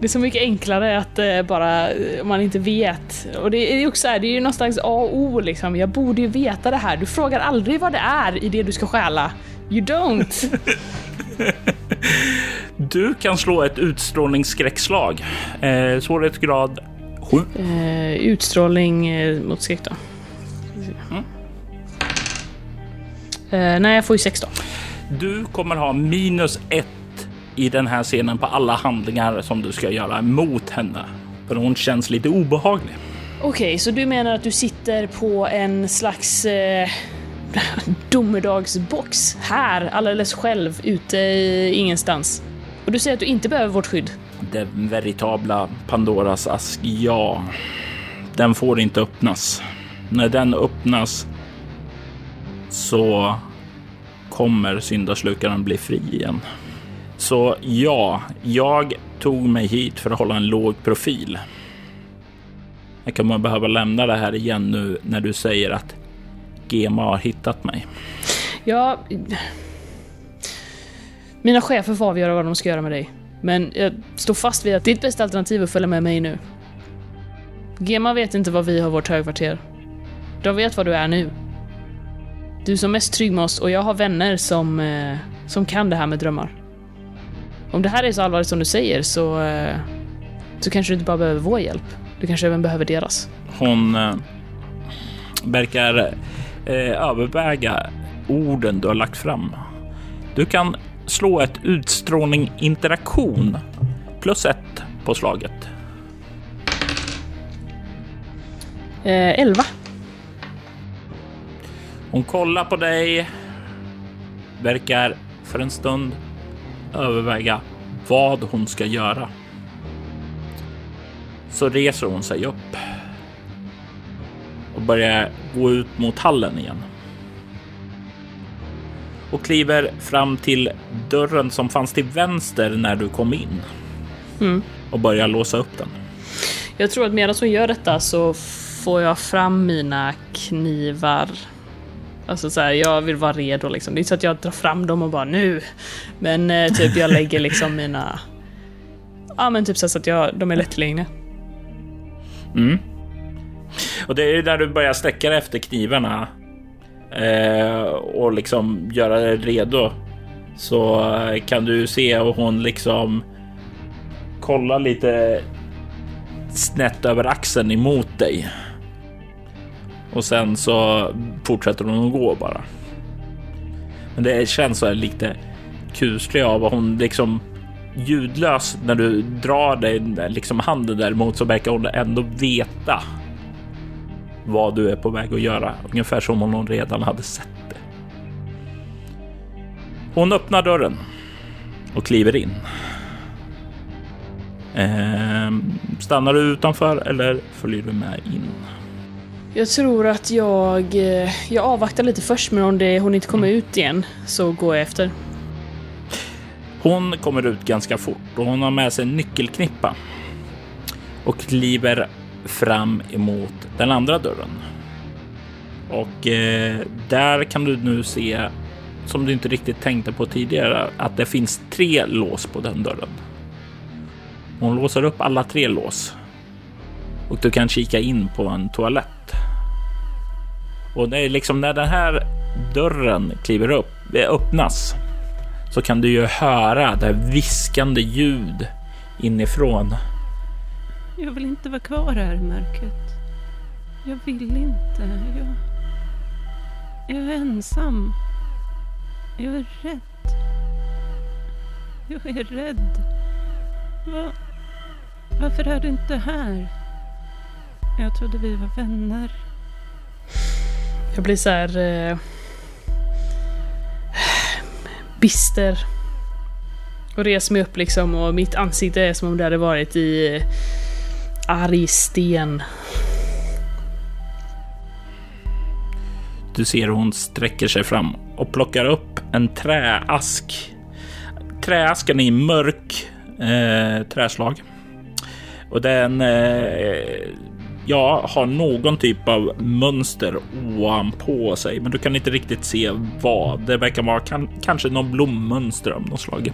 det är så mycket enklare att eh, bara, om man inte vet. Och det är också här, det är ju någonstans A och O liksom. Jag borde ju veta det här. Du frågar aldrig vad det är i det du ska stjäla. You don't. du kan slå ett utstrålningsskräckslag. Eh, svårighetsgrad 7. Eh, utstrålning eh, mot skräck då. Mm. Eh, nej, jag får ju 16. Du kommer ha minus 1 i den här scenen på alla handlingar som du ska göra mot henne. För hon känns lite obehaglig. Okej, så du menar att du sitter på en slags eh, domedagsbox här, alldeles själv, ute i ingenstans? Och du säger att du inte behöver vårt skydd? Den veritabla Pandoras ask, ja. Den får inte öppnas. När den öppnas så kommer syndaslukaren bli fri igen. Så ja, jag tog mig hit för att hålla en låg profil. Jag kommer behöva lämna det här igen nu när du säger att Gema har hittat mig. Ja... Mina chefer får avgöra vad de ska göra med dig. Men jag står fast vid att ditt bästa alternativ är att följa med mig nu. Gema vet inte var vi har vårt högkvarter. De vet var du är nu. Du är som mest trygg med oss och jag har vänner som, eh, som kan det här med drömmar. Om det här är så allvarligt som du säger så, eh, så kanske du inte bara behöver vår hjälp. Du kanske även behöver deras. Hon eh, verkar överväga orden du har lagt fram. Du kan slå ett utstrålning interaktion plus ett på slaget. Eh, 11. Hon kollar på dig, verkar för en stund överväga vad hon ska göra. Så reser hon sig upp och börjar gå ut mot hallen igen. Och kliver fram till dörren som fanns till vänster när du kom in. Mm. Och börjar låsa upp den. Jag tror att medan hon gör detta så får jag fram mina knivar Alltså så här, jag vill vara redo liksom. Det är inte så att jag drar fram dem och bara nu. Men eh, typ jag lägger liksom mina... Ja men typ så att jag, de är lättillgängliga. Mm. Och det är ju när du börjar sträcka dig efter knivarna eh, och liksom göra dig redo så eh, kan du se och hon liksom kollar lite snett över axeln emot dig. Och sen så fortsätter hon att gå bara. Men det känns så här lite kuslig av och hon liksom ljudlös när du drar dig liksom handen däremot så verkar hon ändå veta vad du är på väg att göra. Ungefär som om hon redan hade sett det. Hon öppnar dörren och kliver in. Eh, stannar du utanför eller följer du med in? Jag tror att jag... Eh, jag avvaktar lite först, men om det, hon inte kommer ut igen så går jag efter. Hon kommer ut ganska fort och hon har med sig en nyckelknippa. och kliver fram emot den andra dörren. Och eh, där kan du nu se, som du inte riktigt tänkte på tidigare, att det finns tre lås på den dörren. Hon låser upp alla tre lås och du kan kika in på en toalett. Och det är liksom när den här dörren kliver upp, öppnas, så kan du ju höra det viskande ljud inifrån. Jag vill inte vara kvar här i mörkret. Jag vill inte. Jag, jag är ensam. Jag är rädd. Jag är rädd. Va? Varför är du inte här? Jag trodde vi var vänner. Jag blir så här... Eh, bister. Och reser mig upp liksom och mitt ansikte är som om det hade varit i eh, arg sten. Du ser hur hon sträcker sig fram och plockar upp en träask. Träasken är i mörk eh, träslag. Och den eh, ja, har någon typ av mönster ovanpå sig, men du kan inte riktigt se vad. Det verkar vara kan, kanske någon blommönster av något slag.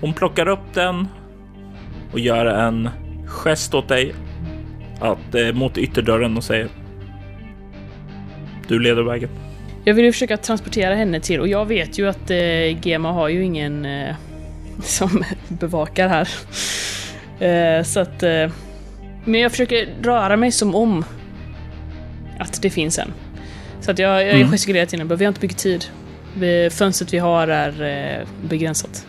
Hon plockar upp den och gör en gest åt dig att, eh, mot ytterdörren och säger du leder vägen. Jag vill ju försöka transportera henne till, och jag vet ju att eh, Gema har ju ingen eh, som bevakar här. Eh, så att... Eh, men jag försöker röra mig som om att det finns en. Så att jag, jag Mm. gestikulerar till henne, vi har inte mycket tid. Fönstret vi har är eh, begränsat.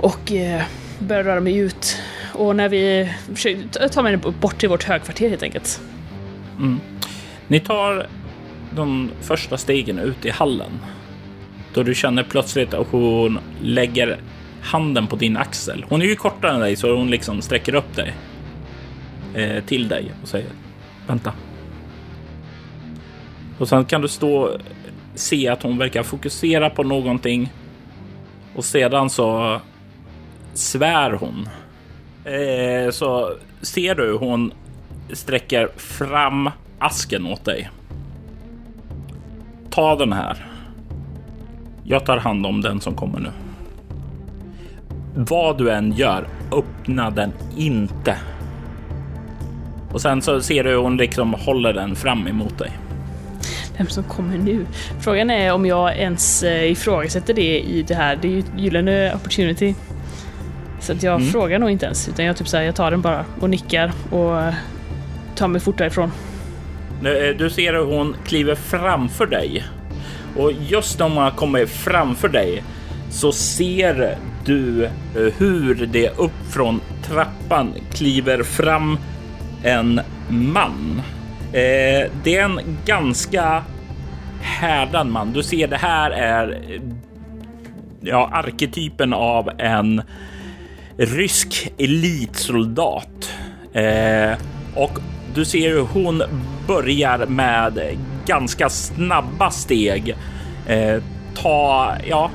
Och eh, börjar röra mig ut. Och när vi försöker ta den bort till vårt högkvarter helt enkelt. Mm. Ni tar de första stegen ut i hallen. Då du känner plötsligt att hon lägger handen på din axel. Hon är ju kortare än dig så hon liksom sträcker upp dig eh, till dig och säger vänta. Och sen kan du stå se att hon verkar fokusera på någonting och sedan så svär hon. Eh, så ser du hur hon sträcker fram asken åt dig. Ta den här. Jag tar hand om den som kommer nu. Vad du än gör, öppna den inte. Och sen så ser du hur hon liksom håller den fram emot dig. Vem som kommer nu? Frågan är om jag ens eh, ifrågasätter det i det här. Det är ju ett gyllene opportunity. Så att jag Mm. frågar nog inte ens, utan jag typ säger jag tar den bara och nickar och tar mig fort därifrån. Eh, Du ser hur hon kliver framför dig. Och just när hon kommer framför dig så ser du eh, hur det upp från trappan kliver fram en man. Eh, det är en ganska härdad man. Du ser det här är ja, arketypen av en rysk elitsoldat. Eh, och du ser hur hon börjar med ganska snabba steg eh, ta, ja,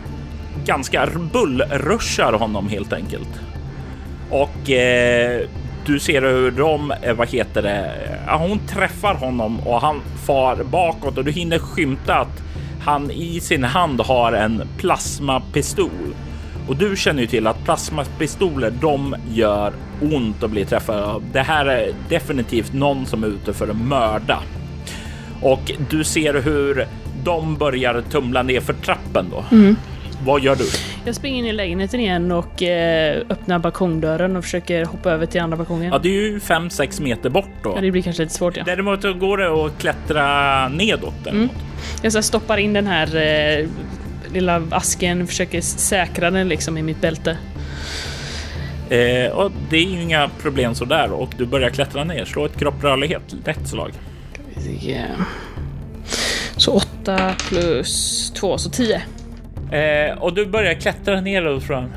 ganska bullrushar honom helt enkelt. Och eh, du ser hur de, eh, vad heter det, ja, hon träffar honom och han far bakåt och du hinner skymta att han i sin hand har en plasmapistol. Och du känner ju till att plasmapistoler, de gör ont att bli träffade av. Det här är definitivt någon som är ute för att mörda. Och du ser hur de börjar tumla ner för trappen då. Vad gör du? Jag springer in i lägenheten igen och eh, öppnar balkongdörren och försöker hoppa över till andra balkongen. Ja, det är ju 5-6 meter bort då. Ja, det blir kanske lite svårt ja. Däremot går det att klättra nedåt. Däremot. Jag så stoppar in den här eh, lilla asken, försöker säkra den liksom i mitt bälte. Eh, och det är ju inga problem så där och du börjar klättra ner. Slå ett kropprörlighet, lätt slag. Yeah. Så 8 plus 2, så 10. Eh, och du börjar klättra neråt fram.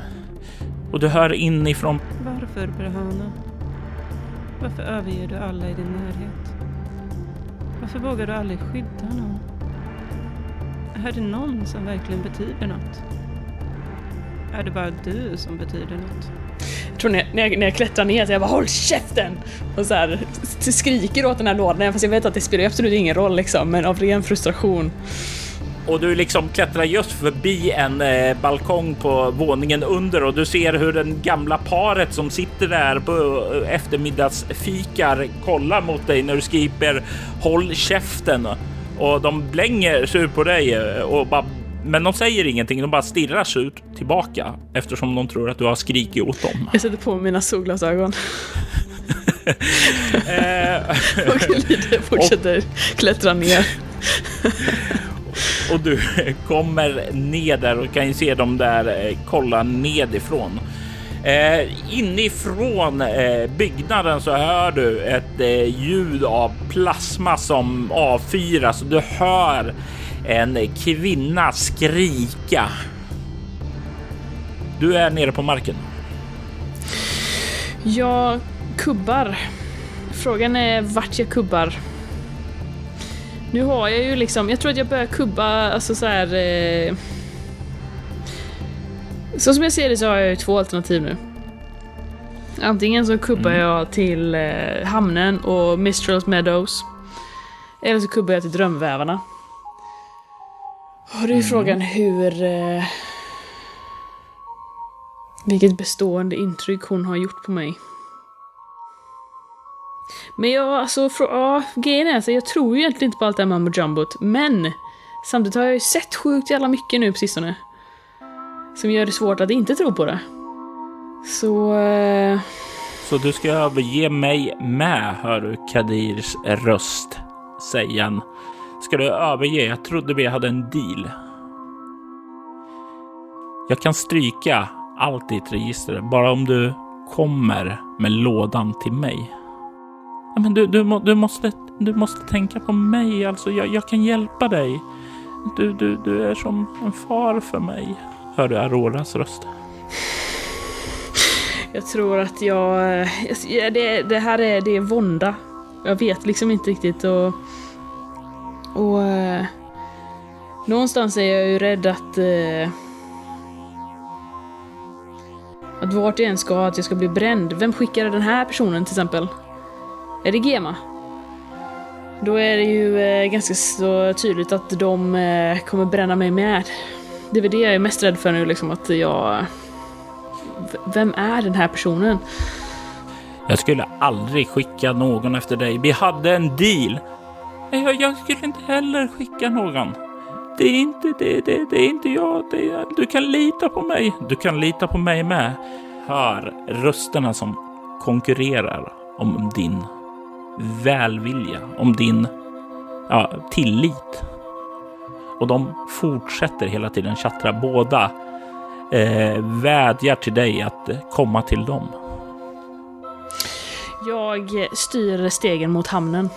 Och du hör inifrån. Varför, Brahana? Varför överger du alla i din närhet? Varför vågar du aldrig skydda någon? Är det någon som verkligen betyder något? Är det bara du som betyder något? tror när, när, jag, när jag klättrar ner så jag bara HÅLL KÄFTEN! Och så här, skriker åt den här lådan, fast jag vet att det spelar absolut ingen roll liksom, men av ren frustration. Och du liksom klättrar just förbi en eh, balkong på våningen under och du ser hur den gamla paret som sitter där på eh, eftermiddagsfikar kollar mot dig när du skriker håll käften och de blänger sig på dig eh, och bara men de säger ingenting, de bara stirrar ut tillbaka eftersom de tror att du har skrikit åt dem. Jag sätter på mina solglasögon. och lite fortsätter och, klättra ner. och du kommer ner där och kan ju se dem där eh, kolla nedifrån. Eh, inifrån eh, byggnaden så hör du ett eh, ljud av plasma som avfyras. och Du hör en kvinna skrika. Du är nere på marken. Jag kubbar. Frågan är vart jag kubbar. Nu har jag ju liksom, jag tror att jag börjar kubba, alltså så här. Eh, så som jag ser det så har jag ju två alternativ nu. Antingen så kubbar mm. jag till eh, hamnen och Mistrals Meadows. Eller så kubbar jag till Drömvävarna. Och det är mm. frågan hur... Eh, vilket bestående intryck hon har gjort på mig. Men jag, alltså, för, ja, grejen är att jag tror ju egentligen inte på allt det här mambo jumbot, men samtidigt har jag ju sett sjukt jävla mycket nu på sistone. Som gör det svårt att inte tro på det. Så... Eh... Så du ska överge mig med, hör du Kadirs röst säga. Ska du överge? Jag trodde vi hade en deal. Jag kan stryka allt i ditt register, bara om du kommer med lådan till mig. Men du, du, du, måste, du måste tänka på mig, alltså. Jag, jag kan hjälpa dig. Du, du, du är som en far för mig. Hör du Auroras röst? Jag tror att jag... Det, det här är, det är vånda. Jag vet liksom inte riktigt och... Och... Eh, någonstans är jag ju rädd att... Eh, att vart jag än ska, att jag ska bli bränd. Vem skickade den här personen till exempel? Är det Gema? Då är det ju eh, ganska så tydligt att de eh, kommer bränna mig med. Det är väl det jag är mest rädd för nu, liksom att jag... vem är den här personen? Jag skulle aldrig skicka någon efter dig. Vi hade en deal. Jag, jag skulle inte heller skicka någon. Det är inte, det, det, det är inte jag. Det, du kan lita på mig. Du kan lita på mig med. Hör rösterna som konkurrerar om din välvilja, om din ja, tillit. Och de fortsätter hela tiden chattra. Båda eh, vädjar till dig att komma till dem. Jag styr stegen mot hamnen.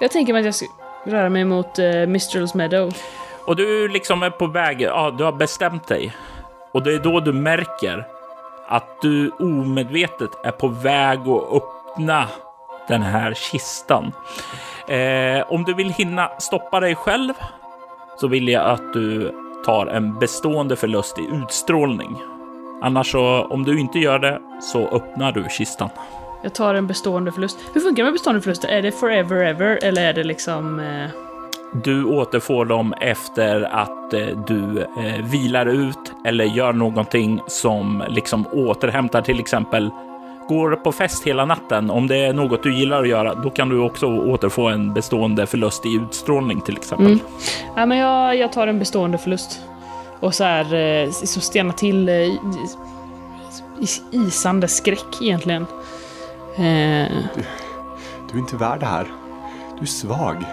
Jag tänker mig att jag ska röra mig mot uh, Mistrals Meadow. Och du liksom är på väg, ja, du har bestämt dig. Och det är då du märker att du omedvetet är på väg att öppna den här kistan. Eh, om du vill hinna stoppa dig själv så vill jag att du tar en bestående förlust i utstrålning. Annars så, om du inte gör det, så öppnar du kistan. Jag tar en bestående förlust. Hur funkar det med bestående förluster? Är det forever ever eller är det liksom... Eh... Du återfår dem efter att eh, du eh, vilar ut eller gör någonting som liksom återhämtar till exempel går på fest hela natten, om det är något du gillar att göra, då kan du också återfå en bestående förlust i utstrålning till exempel. Mm. Ja, men jag, jag tar en bestående förlust. Och så här, eh, så stena till eh, isande skräck egentligen. Eh. Du, du är inte värd det här. Du är svag.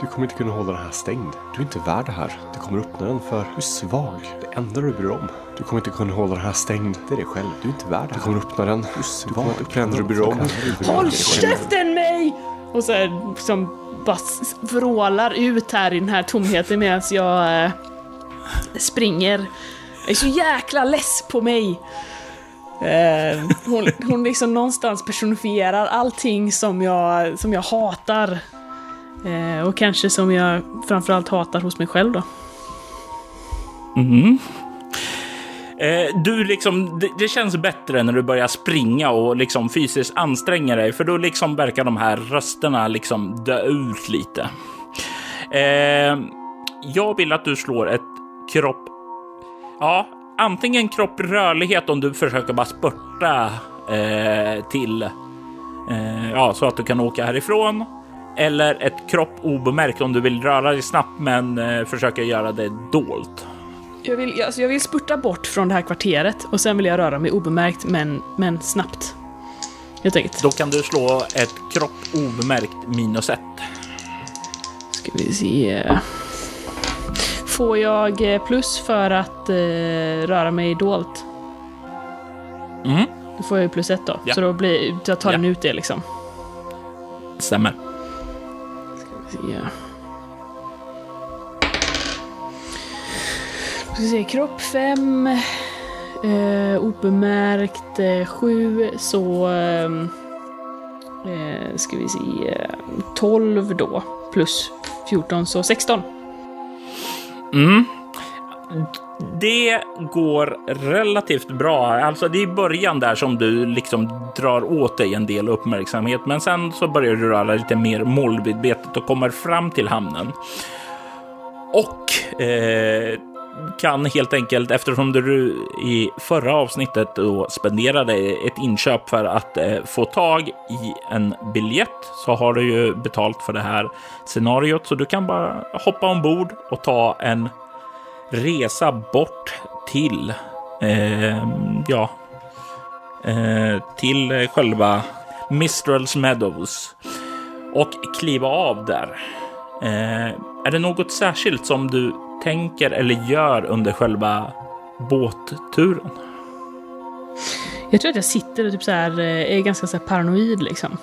Du kommer inte kunna hålla den här stängd. Du är inte värd det här. Du kommer öppna den för du är svag. Det enda du bryr om. Du kommer inte kunna hålla den här stängd. Det är dig själv. Du är inte värd det. Du kommer öppna den. Du. Du kommer inte öppna den du bryr om. Håll käften mig! Och så här, som bara vrålar ut här i den här tomheten medan jag äh, springer. Jag är så jäkla less på mig. Eh, hon, hon liksom någonstans personifierar allting som jag, som jag hatar. Eh, och kanske som jag framförallt hatar hos mig själv då. Mm. Eh, du liksom, det, det, känns bättre när du börjar springa och liksom fysiskt anstränga dig, för då liksom verkar de här rösterna liksom dö ut lite. Eh, jag vill att du slår ett kropp... Ja, antingen kropp rörlighet om du försöker bara spurta eh, till... Eh, ja, så att du kan åka härifrån. Eller ett kropp obemärkt om du vill röra dig snabbt men eh, försöka göra det dolt. Jag vill, alltså jag vill spurta bort från det här kvarteret och sen vill jag röra mig obemärkt men, men snabbt. Helt enkelt. Då kan du slå ett kropp obemärkt minus ett. Ska vi se. Får jag eh, plus för att eh, röra mig dolt? Mm. Då får jag ju plus ett då. Ja. Så då blir, jag tar Ja. den ut det liksom. Stämmer. Ska vi se. Ska se, kropp 5. Eh, obemärkt 7. Eh, så... Eh, eh, ska vi se. Eh, 12 då. Plus 14, så 16. Mm. Det går relativt bra. Alltså det är i början där som du liksom drar åt dig en del uppmärksamhet, men sen så börjar du röra lite mer målmedvetet och kommer fram till hamnen. Och eh, kan helt enkelt, eftersom du i förra avsnittet då spenderade ett inköp för att eh, få tag i en biljett, så har du ju betalt för det här scenariot, så du kan bara hoppa ombord och ta en resa bort till, eh, ja, eh, till själva Mistrals Meadows och kliva av där. Eh, är det något särskilt som du tänker eller gör under själva båtturen? Jag tror att jag sitter och typ så här, eh, är ganska så här paranoid liksom.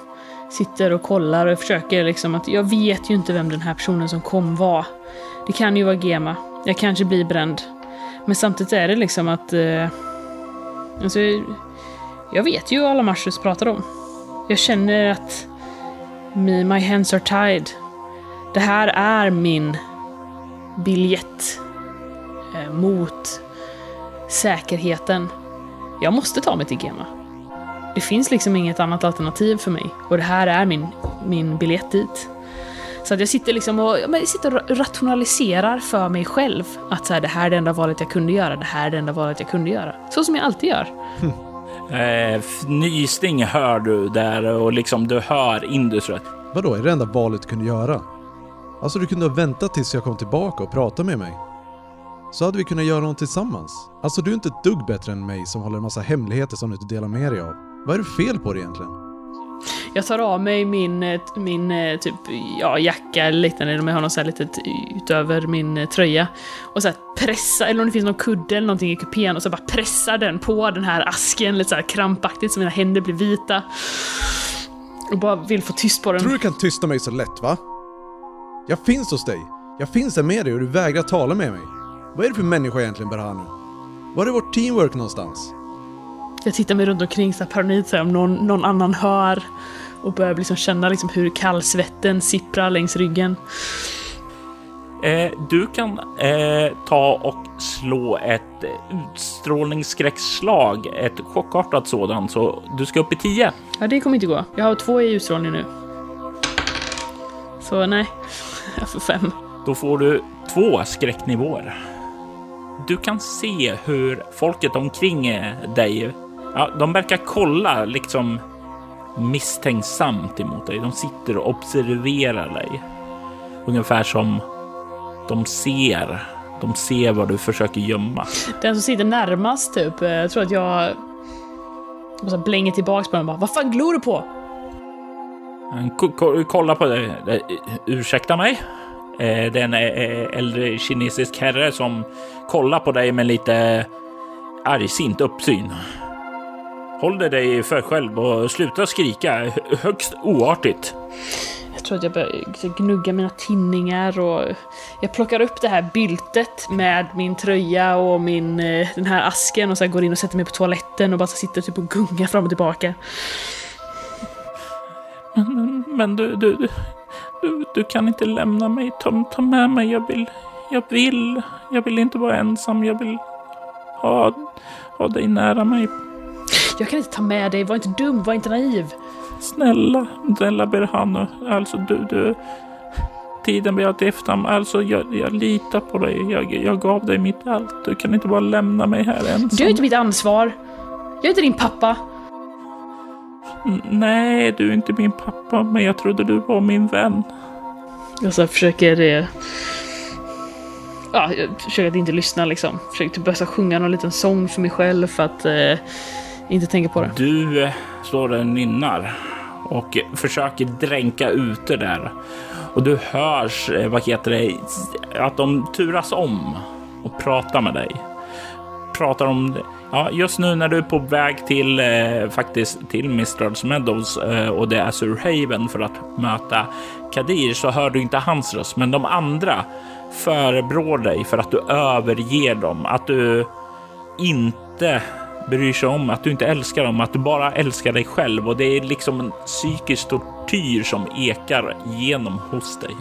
Sitter och kollar och försöker liksom att jag vet ju inte vem den här personen som kom var. Det kan ju vara Gema. Jag kanske blir bränd. Men samtidigt är det liksom att... Eh, alltså, jag vet ju vad alla Marshus pratar om. Jag känner att me, my hands are tied. Det här är min biljett eh, mot säkerheten. Jag måste ta mig till Gema. Det finns liksom inget annat alternativ för mig. Och det här är min, min biljett dit. Så att jag sitter liksom och, jag sitter och rationaliserar för mig själv. Att så här, det här är det enda valet jag kunde göra, det här är det enda valet jag kunde göra. Så som jag alltid gör. Eh, fnysning hör du där och liksom du hör Indus röst. Vadå, är det enda valet du kunde göra? Alltså du kunde ha väntat tills jag kom tillbaka och pratat med mig. Så hade vi kunnat göra något tillsammans. Alltså du är inte ett dugg bättre än mig som håller en massa hemligheter som du inte delar med dig av. Vad är det fel på dig egentligen? Jag tar av mig min, eh, min eh, typ, ja, jacka eller liknande, om jag har något så här litet utöver min eh, tröja. Och så här pressa, eller om det finns någon kudde eller någonting i kupén, och så bara pressar den på den här asken lite så här krampaktigt så mina händer blir vita. Och bara vill få tyst på den. Tror du kan tysta mig så lätt va? Jag finns hos dig. Jag finns där med dig och du vägrar tala med mig. Vad är det för människa egentligen bara här nu? Var är vårt teamwork någonstans? Jag tittar mig runt omkring så här paranoid så här, om någon, någon annan hör. Och börjar liksom känna liksom hur kallsvetten sipprar längs ryggen. Eh, du kan eh, ta och slå ett utstrålningsskräckslag, ett chockartat sådant, så du ska upp i 10. Ja, det kommer inte gå. Jag har två i utstrålning nu. Så nej, får fem. Då får du två skräcknivåer. Du kan se hur folket omkring eh, dig, ja, de verkar kolla liksom misstänksamt emot dig. De sitter och observerar dig. Ungefär som de ser. De ser vad du försöker gömma. Den som sitter närmast typ, eh, jag tror att jag... jag blänger tillbaks på den och bara Vad fan glor du på? Eh, Han kollar på dig. Eh, ursäkta mig? Eh, det är en äldre kinesisk herre som kollar på dig med lite argsint uppsyn. Håll dig för själv och sluta skrika. Högst oartigt. Jag tror att jag börjar gnugga mina tinningar och jag plockar upp det här byltet med min tröja och min, den här asken och så går in och sätter mig på toaletten och bara sitter typ och gungar fram och tillbaka. Men du, du, du, du, kan inte lämna mig. Ta, ta med mig. Jag vill, jag vill, jag vill inte vara ensam. Jag vill ha ha dig nära mig. Jag kan inte ta med dig, var inte dum, var inte naiv. Snälla, snälla Berhanu. Alltså du, du. Tiden blir alltid efter. Alltså jag, jag litar på dig. Jag, jag gav dig mitt allt. Du kan inte bara lämna mig här ensam. Du är inte mitt ansvar. Jag är inte din pappa. Nej, du är inte min pappa, men jag trodde du var min vän. Jag så försöker... Eh... Ja, jag försöker att inte lyssna liksom. Försöker typ börja sjunga någon liten sång för mig själv för att eh, inte tänka på det. Du eh, där och nynnar och försöker dränka ut det där. Och du hörs, eh, vad heter det, att de turas om och pratar med dig. Pratar om, ja, just nu när du är på väg till, eh, faktiskt till Mistrals Meadows eh, och det är Surhaven för att möta Kadir så hör du inte hans röst, men de andra förebrår dig för att du överger dem, att du inte bryr sig om, att du inte älskar dem, att du bara älskar dig själv. Och det är liksom en psykisk tortyr som ekar genom hos dig.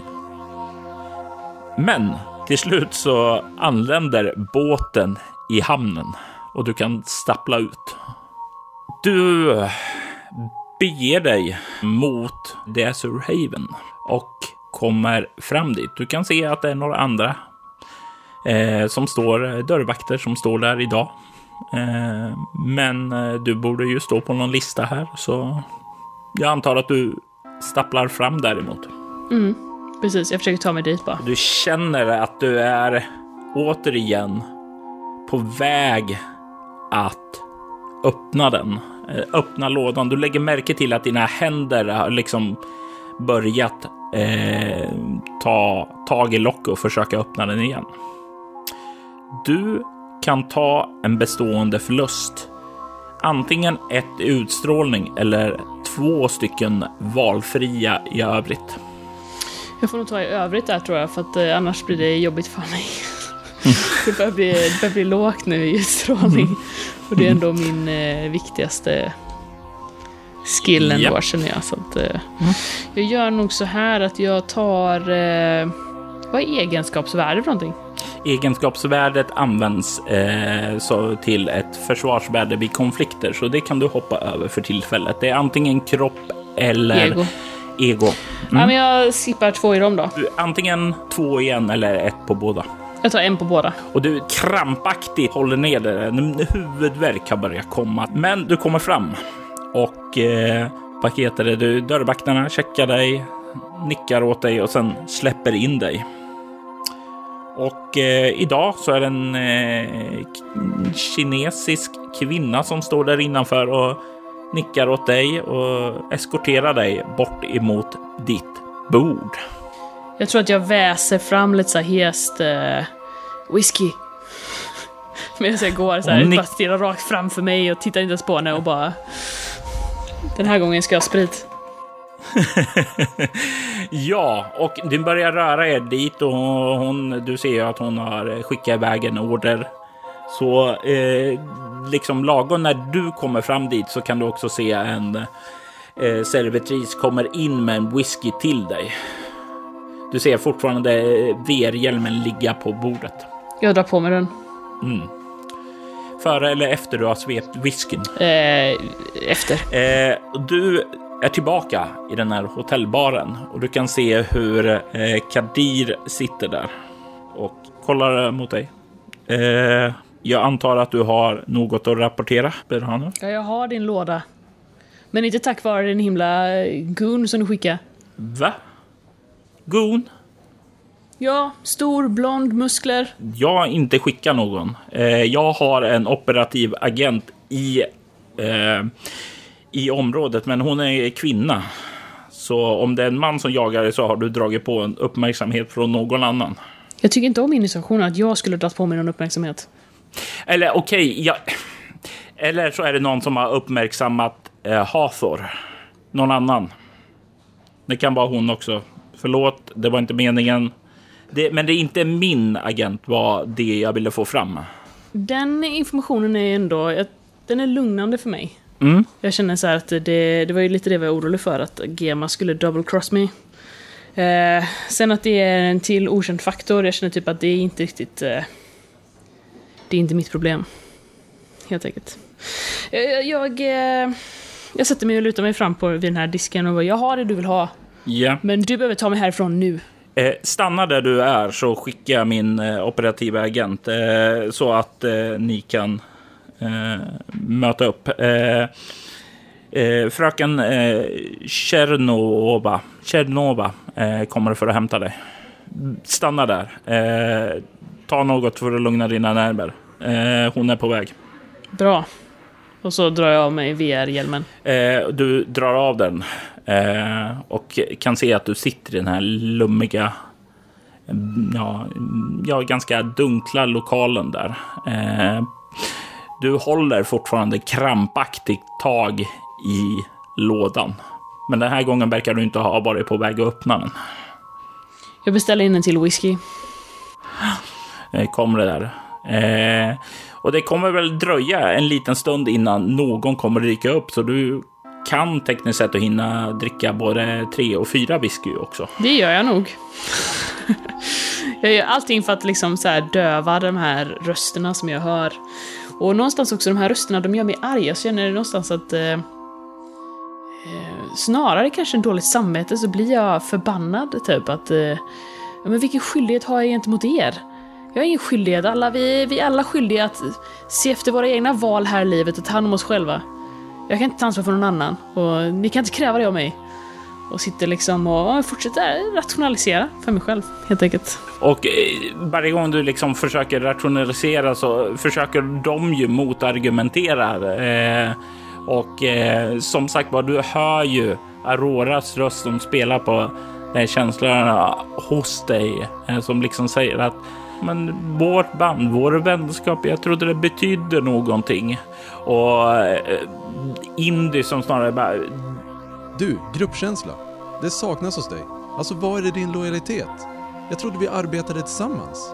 Men till slut så anländer båten i hamnen och du kan stappla ut. Du beger dig mot Desert Haven och kommer fram dit. Du kan se att det är några andra eh, som står, dörrvakter som står där idag. Eh, men eh, du borde ju stå på någon lista här, så jag antar att du stapplar fram däremot. Mm, precis, jag försöker ta mig dit bara. Du känner att du är återigen på väg att öppna den. Eh, Öppna lådan. Du lägger märke till att dina händer har liksom börjat eh, ta tag i locket och försöka öppna den igen. Du kan ta en bestående förlust. Antingen ett utstrålning eller två stycken valfria i övrigt. Jag får nog ta i övrigt där tror jag, för att eh, annars blir det jobbigt för mig. det, börjar bli, det börjar bli lågt nu i utstrålning. Och det är ändå min eh, viktigaste skill ändå, Ja. känner jag. Så att, eh, Jag gör nog så här att jag tar... Eh, vad är egenskapsvärde för någonting? Egenskapsvärdet används eh, så till ett försvarsvärde vid konflikter, så det kan du hoppa över för tillfället. Det är antingen kropp eller Ego. ego. Ja, men jag skippar två i dem då. Antingen två igen eller ett på båda. Jag tar en på båda. Och du krampaktigt håller ner det. Huvudvärk har börjat komma. Men du kommer fram. Och eh, vad heter det? Du, dörrvakterna checkar dig, nickar åt dig och sen släpper in dig. Och eh, idag så är det en eh, kinesisk kvinna som står där innanför och nickar åt dig och eskorterar dig bort emot ditt bord. Jag tror att jag väser fram lite så här hest eh, whisky. Medan jag går så här, nick- bara stirrar rakt framför mig och tittar inte ens på henne och bara... Den här gången ska jag ha sprit. Ja, och du börjar röra er dit och hon, du ser ju att hon har skickat iväg en order. Så eh, liksom lagom när du kommer fram dit så kan du också se en eh, servitris kommer in med en whisky till dig. Du ser fortfarande VR-hjälmen ligga på bordet. Jag drar på mig den. Mm. Före eller efter du har svept whiskyn. Eh, efter. Eh, du är tillbaka i den här hotellbaren och du kan se hur eh, Kadir sitter där och kollar mot dig. Eh, jag antar att du har något att rapportera, Berhanu? Ja, jag har din låda. Men inte tack vare din himla gun som du skickade. Va? Gon? Ja, stor, blond, muskler. Jag inte skickat någon. Eh, jag har en operativ agent i, eh, i området, men hon är kvinna. Så om det är en man som jagar dig så har du dragit på en uppmärksamhet från någon annan. Jag tycker inte om insinuationen att jag skulle dragit på mig någon uppmärksamhet. Eller okej, ja. Eller så är det någon som har uppmärksammat eh, Hathor. Någon annan. Det kan vara hon också. Förlåt, det var inte meningen. Det, men det är inte min agent var det jag ville få fram. Den informationen är ändå... Den är lugnande för mig. Mm. Jag känner så här att det, det var ju lite det jag var orolig för, att Gema skulle double cross me. Eh, sen att det är en till okänd faktor, jag känner typ att det är inte riktigt... Eh, det är inte mitt problem. helt enkelt. Jag, jag, eh, jag sätter mig och lutar mig fram på vid den här disken och bara, jag har det du vill ha. Ja. Men du behöver ta mig härifrån nu. Eh, stanna där du är så skickar jag min eh, operativa agent eh, så att eh, ni kan eh, möta upp. Eh, fröken eh, Chernova, Chernova kommer för att hämta dig. Stanna där. Ta något för att lugna dina nerver. Hon är på väg. Bra. Och så drar jag av mig VR-hjälmen. Du drar av den eh, och kan se att du sitter i den här lummiga, mm, ja, ja ganska dunkla lokalen där. Eh, du håller fortfarande krampaktigt tag i lådan. Men den här gången verkar du inte ha varit på väg att öppna den. Jag beställer in en till whisky. Eh, kommer det där. Eh, och det kommer väl dröja en liten stund innan någon kommer dyka upp, så du kan tekniskt sett att hinna dricka både tre och fyra whisky också. Det gör jag nog. jag gör allting för att liksom så här döva de här rösterna som jag hör. Och någonstans också, de här rösterna, de gör mig arg. Jag känner någonstans att... Eh, eh snarare kanske en dåligt samvete så blir jag förbannad, typ att... Eh, men vilken skyldighet har jag gentemot er? Jag har ingen skyldighet. Alla, vi, vi är alla skyldiga att se efter våra egna val här i livet och ta hand om oss själva. Jag kan inte ta ansvar för någon annan och ni kan inte kräva det av mig. Och sitter liksom och fortsätter rationalisera för mig själv, helt enkelt. Och eh, varje gång du liksom försöker rationalisera så försöker de ju motargumentera. Eh, och eh, som sagt var, du hör ju Auroras röst som spelar på de här känslorna hos dig. Eh, som liksom säger att men vårt band, vår vänskap, jag trodde det betydde någonting. Och eh, Indy som snarare bara, Du, gruppkänsla. Det saknas hos dig. Alltså vad är din lojalitet? Jag trodde vi arbetade tillsammans.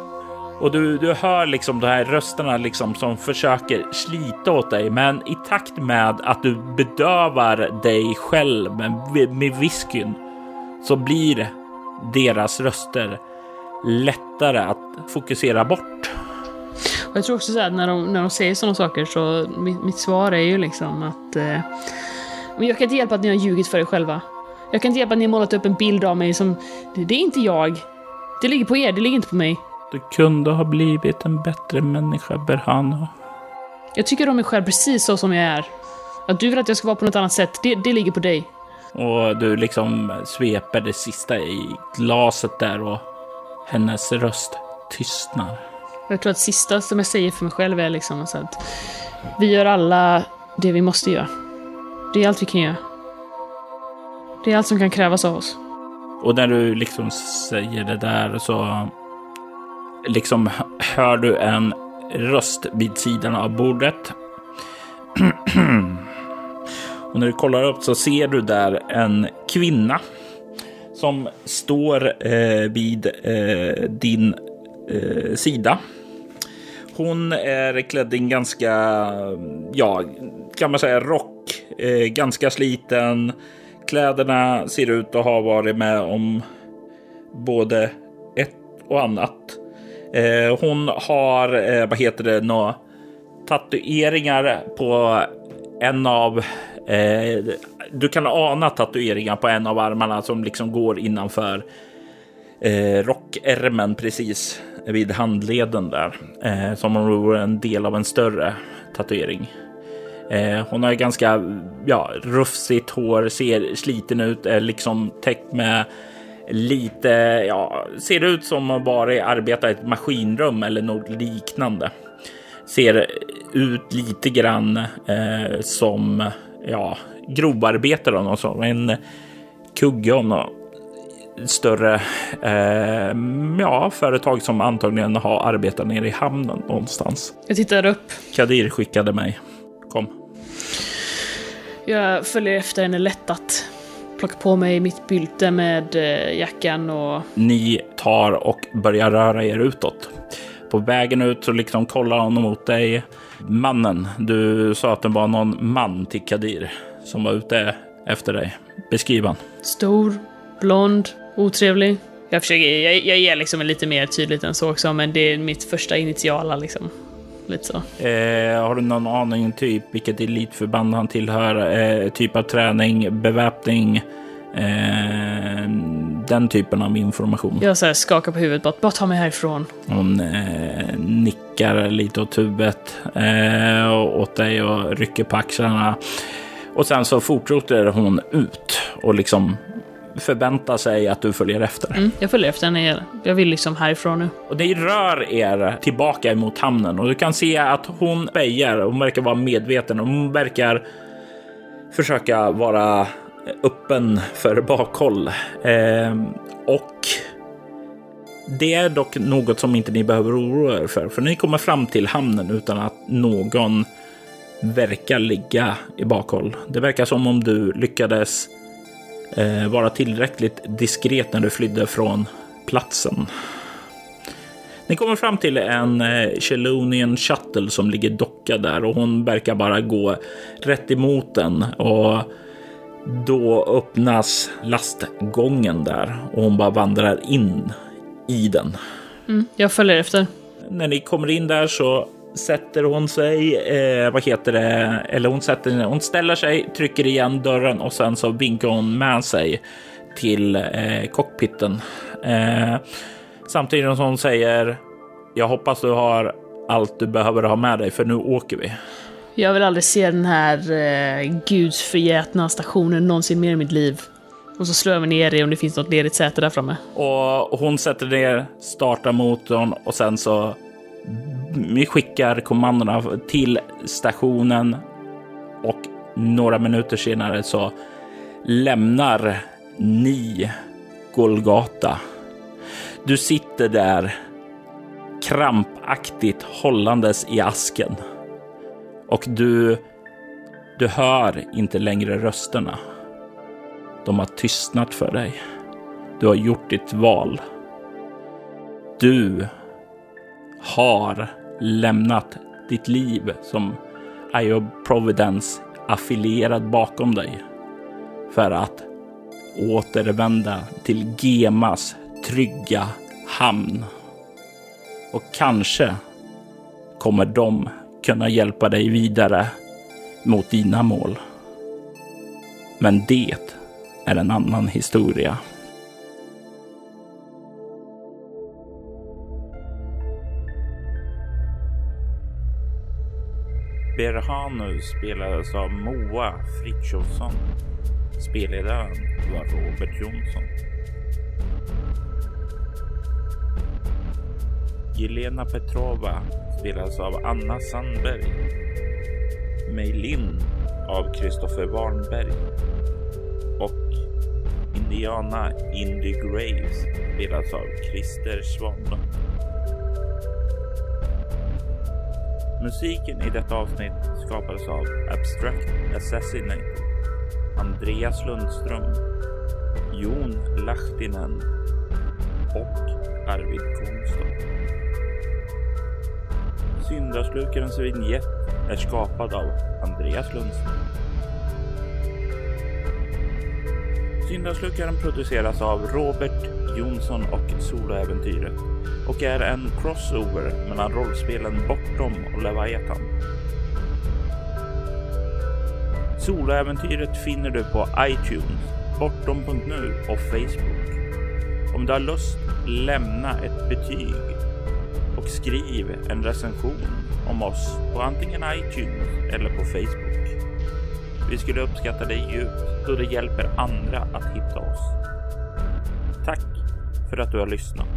Och du, du hör liksom de här rösterna liksom som försöker slita åt dig. Men i takt med att du bedövar dig själv med, med whiskyn så blir deras röster lättare att fokusera bort. Och jag tror också så här, när de, när de säger sådana saker så mitt, mitt svar är ju liksom att eh, men jag kan inte hjälpa att ni har ljugit för er själva. Jag kan inte hjälpa att ni har målat upp en bild av mig som, det, det är inte jag. Det ligger på er, det ligger inte på mig. Du kunde ha blivit en bättre människa, Berhano. Jag tycker om mig själv precis så som jag är. Att du vill att jag ska vara på något annat sätt, det, det ligger på dig. Och du liksom sveper det sista i glaset där och hennes röst tystnar. Jag tror att sista som jag säger för mig själv är liksom så att vi gör alla det vi måste göra. Det är allt vi kan göra. Det är allt som kan krävas av oss. Och när du liksom säger det där så liksom hör du en röst vid sidan av bordet. Och när du kollar upp så ser du där en kvinna som står eh, vid eh, din eh, sida. Hon är klädd i en ganska, ja, kan man säga rock, eh, ganska sliten. Kläderna ser ut att ha varit med om både ett och annat. Eh, hon har, eh, vad heter det, några tatueringar på en av Eh, du kan ana tatueringar på en av armarna som liksom går innanför eh, rockärmen precis vid handleden där. Eh, som om det vore en del av en större tatuering. Eh, hon har ganska ja, rufsigt hår, ser sliten ut, är liksom täckt med lite, ja, ser ut som att bara arbeta i ett maskinrum eller något liknande. Ser ut lite grann eh, som ja, grovarbetare av någon sort. En kugge av något större eh, ja, företag som antagligen har arbetat nere i hamnen någonstans. Jag tittar upp. Kadir skickade mig. Kom. Jag följer efter henne lättat. Plockar på mig mitt bylte med eh, jackan och... Ni tar och börjar röra er utåt. På vägen ut så liksom kollar hon mot dig. Mannen, du sa att det var någon man till Kadir som var ute efter dig. Beskriv han. Stor, blond, otrevlig. Jag försöker, jag, jag ger liksom lite mer tydligt än så också, men det är mitt första initiala liksom. lite så. Eh, har du någon aning typ vilket elitförband han tillhör? Eh, typ av träning, beväpning? Eh, den typen av information. Jag så här skakar på huvudet, bara, bara ta mig härifrån. Hon eh, nickar lite åt huvudet eh, åt dig och rycker på axlarna. Och sen så fortsätter hon ut och liksom förväntar sig att du följer efter. Mm, jag följer efter henne. Jag vill liksom härifrån nu. Och ni rör er tillbaka mot hamnen och du kan se att hon väjer. Hon verkar vara medveten och hon verkar försöka vara öppen för bakhåll. Eh, och det är dock något som inte ni behöver oroa er för, för ni kommer fram till hamnen utan att någon verkar ligga i bakhåll. Det verkar som om du lyckades eh, vara tillräckligt diskret när du flydde från platsen. Ni kommer fram till en eh, Chelonian Shuttle som ligger dockad där och hon verkar bara gå rätt emot den och då öppnas lastgången där och hon bara vandrar in i den. Mm, jag följer efter. När ni kommer in där så sätter hon sig, eh, vad heter det, eller hon sätter hon ställer sig, trycker igen dörren och sen så vinkar hon med sig till eh, cockpiten. Eh, samtidigt som hon säger, jag hoppas du har allt du behöver ha med dig för nu åker vi. Jag vill aldrig se den här eh, gudsförgätna stationen någonsin mer i mitt liv. Och så slår jag mig ner i om det finns något ledigt säte där framme. Och hon sätter ner, startar motorn och sen så vi skickar kommandona till stationen och några minuter senare så lämnar ni Golgata. Du sitter där krampaktigt hållandes i asken och du, du hör inte längre rösterna. De har tystnat för dig. Du har gjort ditt val. Du har lämnat ditt liv som Io Providence affilierad bakom dig för att återvända till Gemas trygga hamn. Och kanske kommer de kunna hjälpa dig vidare mot dina mål. Men det är en annan historia. Berhanu spelades av Moa Frithiofsson. Spelledaren var Robert Jonsson. Jelena Petrova spelades av Anna Sandberg. Meilin av Kristoffer Warnberg. Och Indiana Indy Graves spelades av Christer Svanlund. Musiken i detta avsnitt skapades av Abstract Assassinate, Andreas Lundström, Jon Lahtinen och Arvid Kongstad. Syndaslukarens vignett är skapad av Andreas Lundström. Syndaslukaren produceras av Robert Jonsson och Soloäventyret och är en crossover mellan rollspelen Bortom och Leviathan. Soloäventyret finner du på iTunes, bortom.nu och Facebook. Om du har lust, lämna ett betyg och skriv en recension om oss på antingen iTunes eller på Facebook. Vi skulle uppskatta det djupt då det hjälper andra att hitta oss. Tack för att du har lyssnat.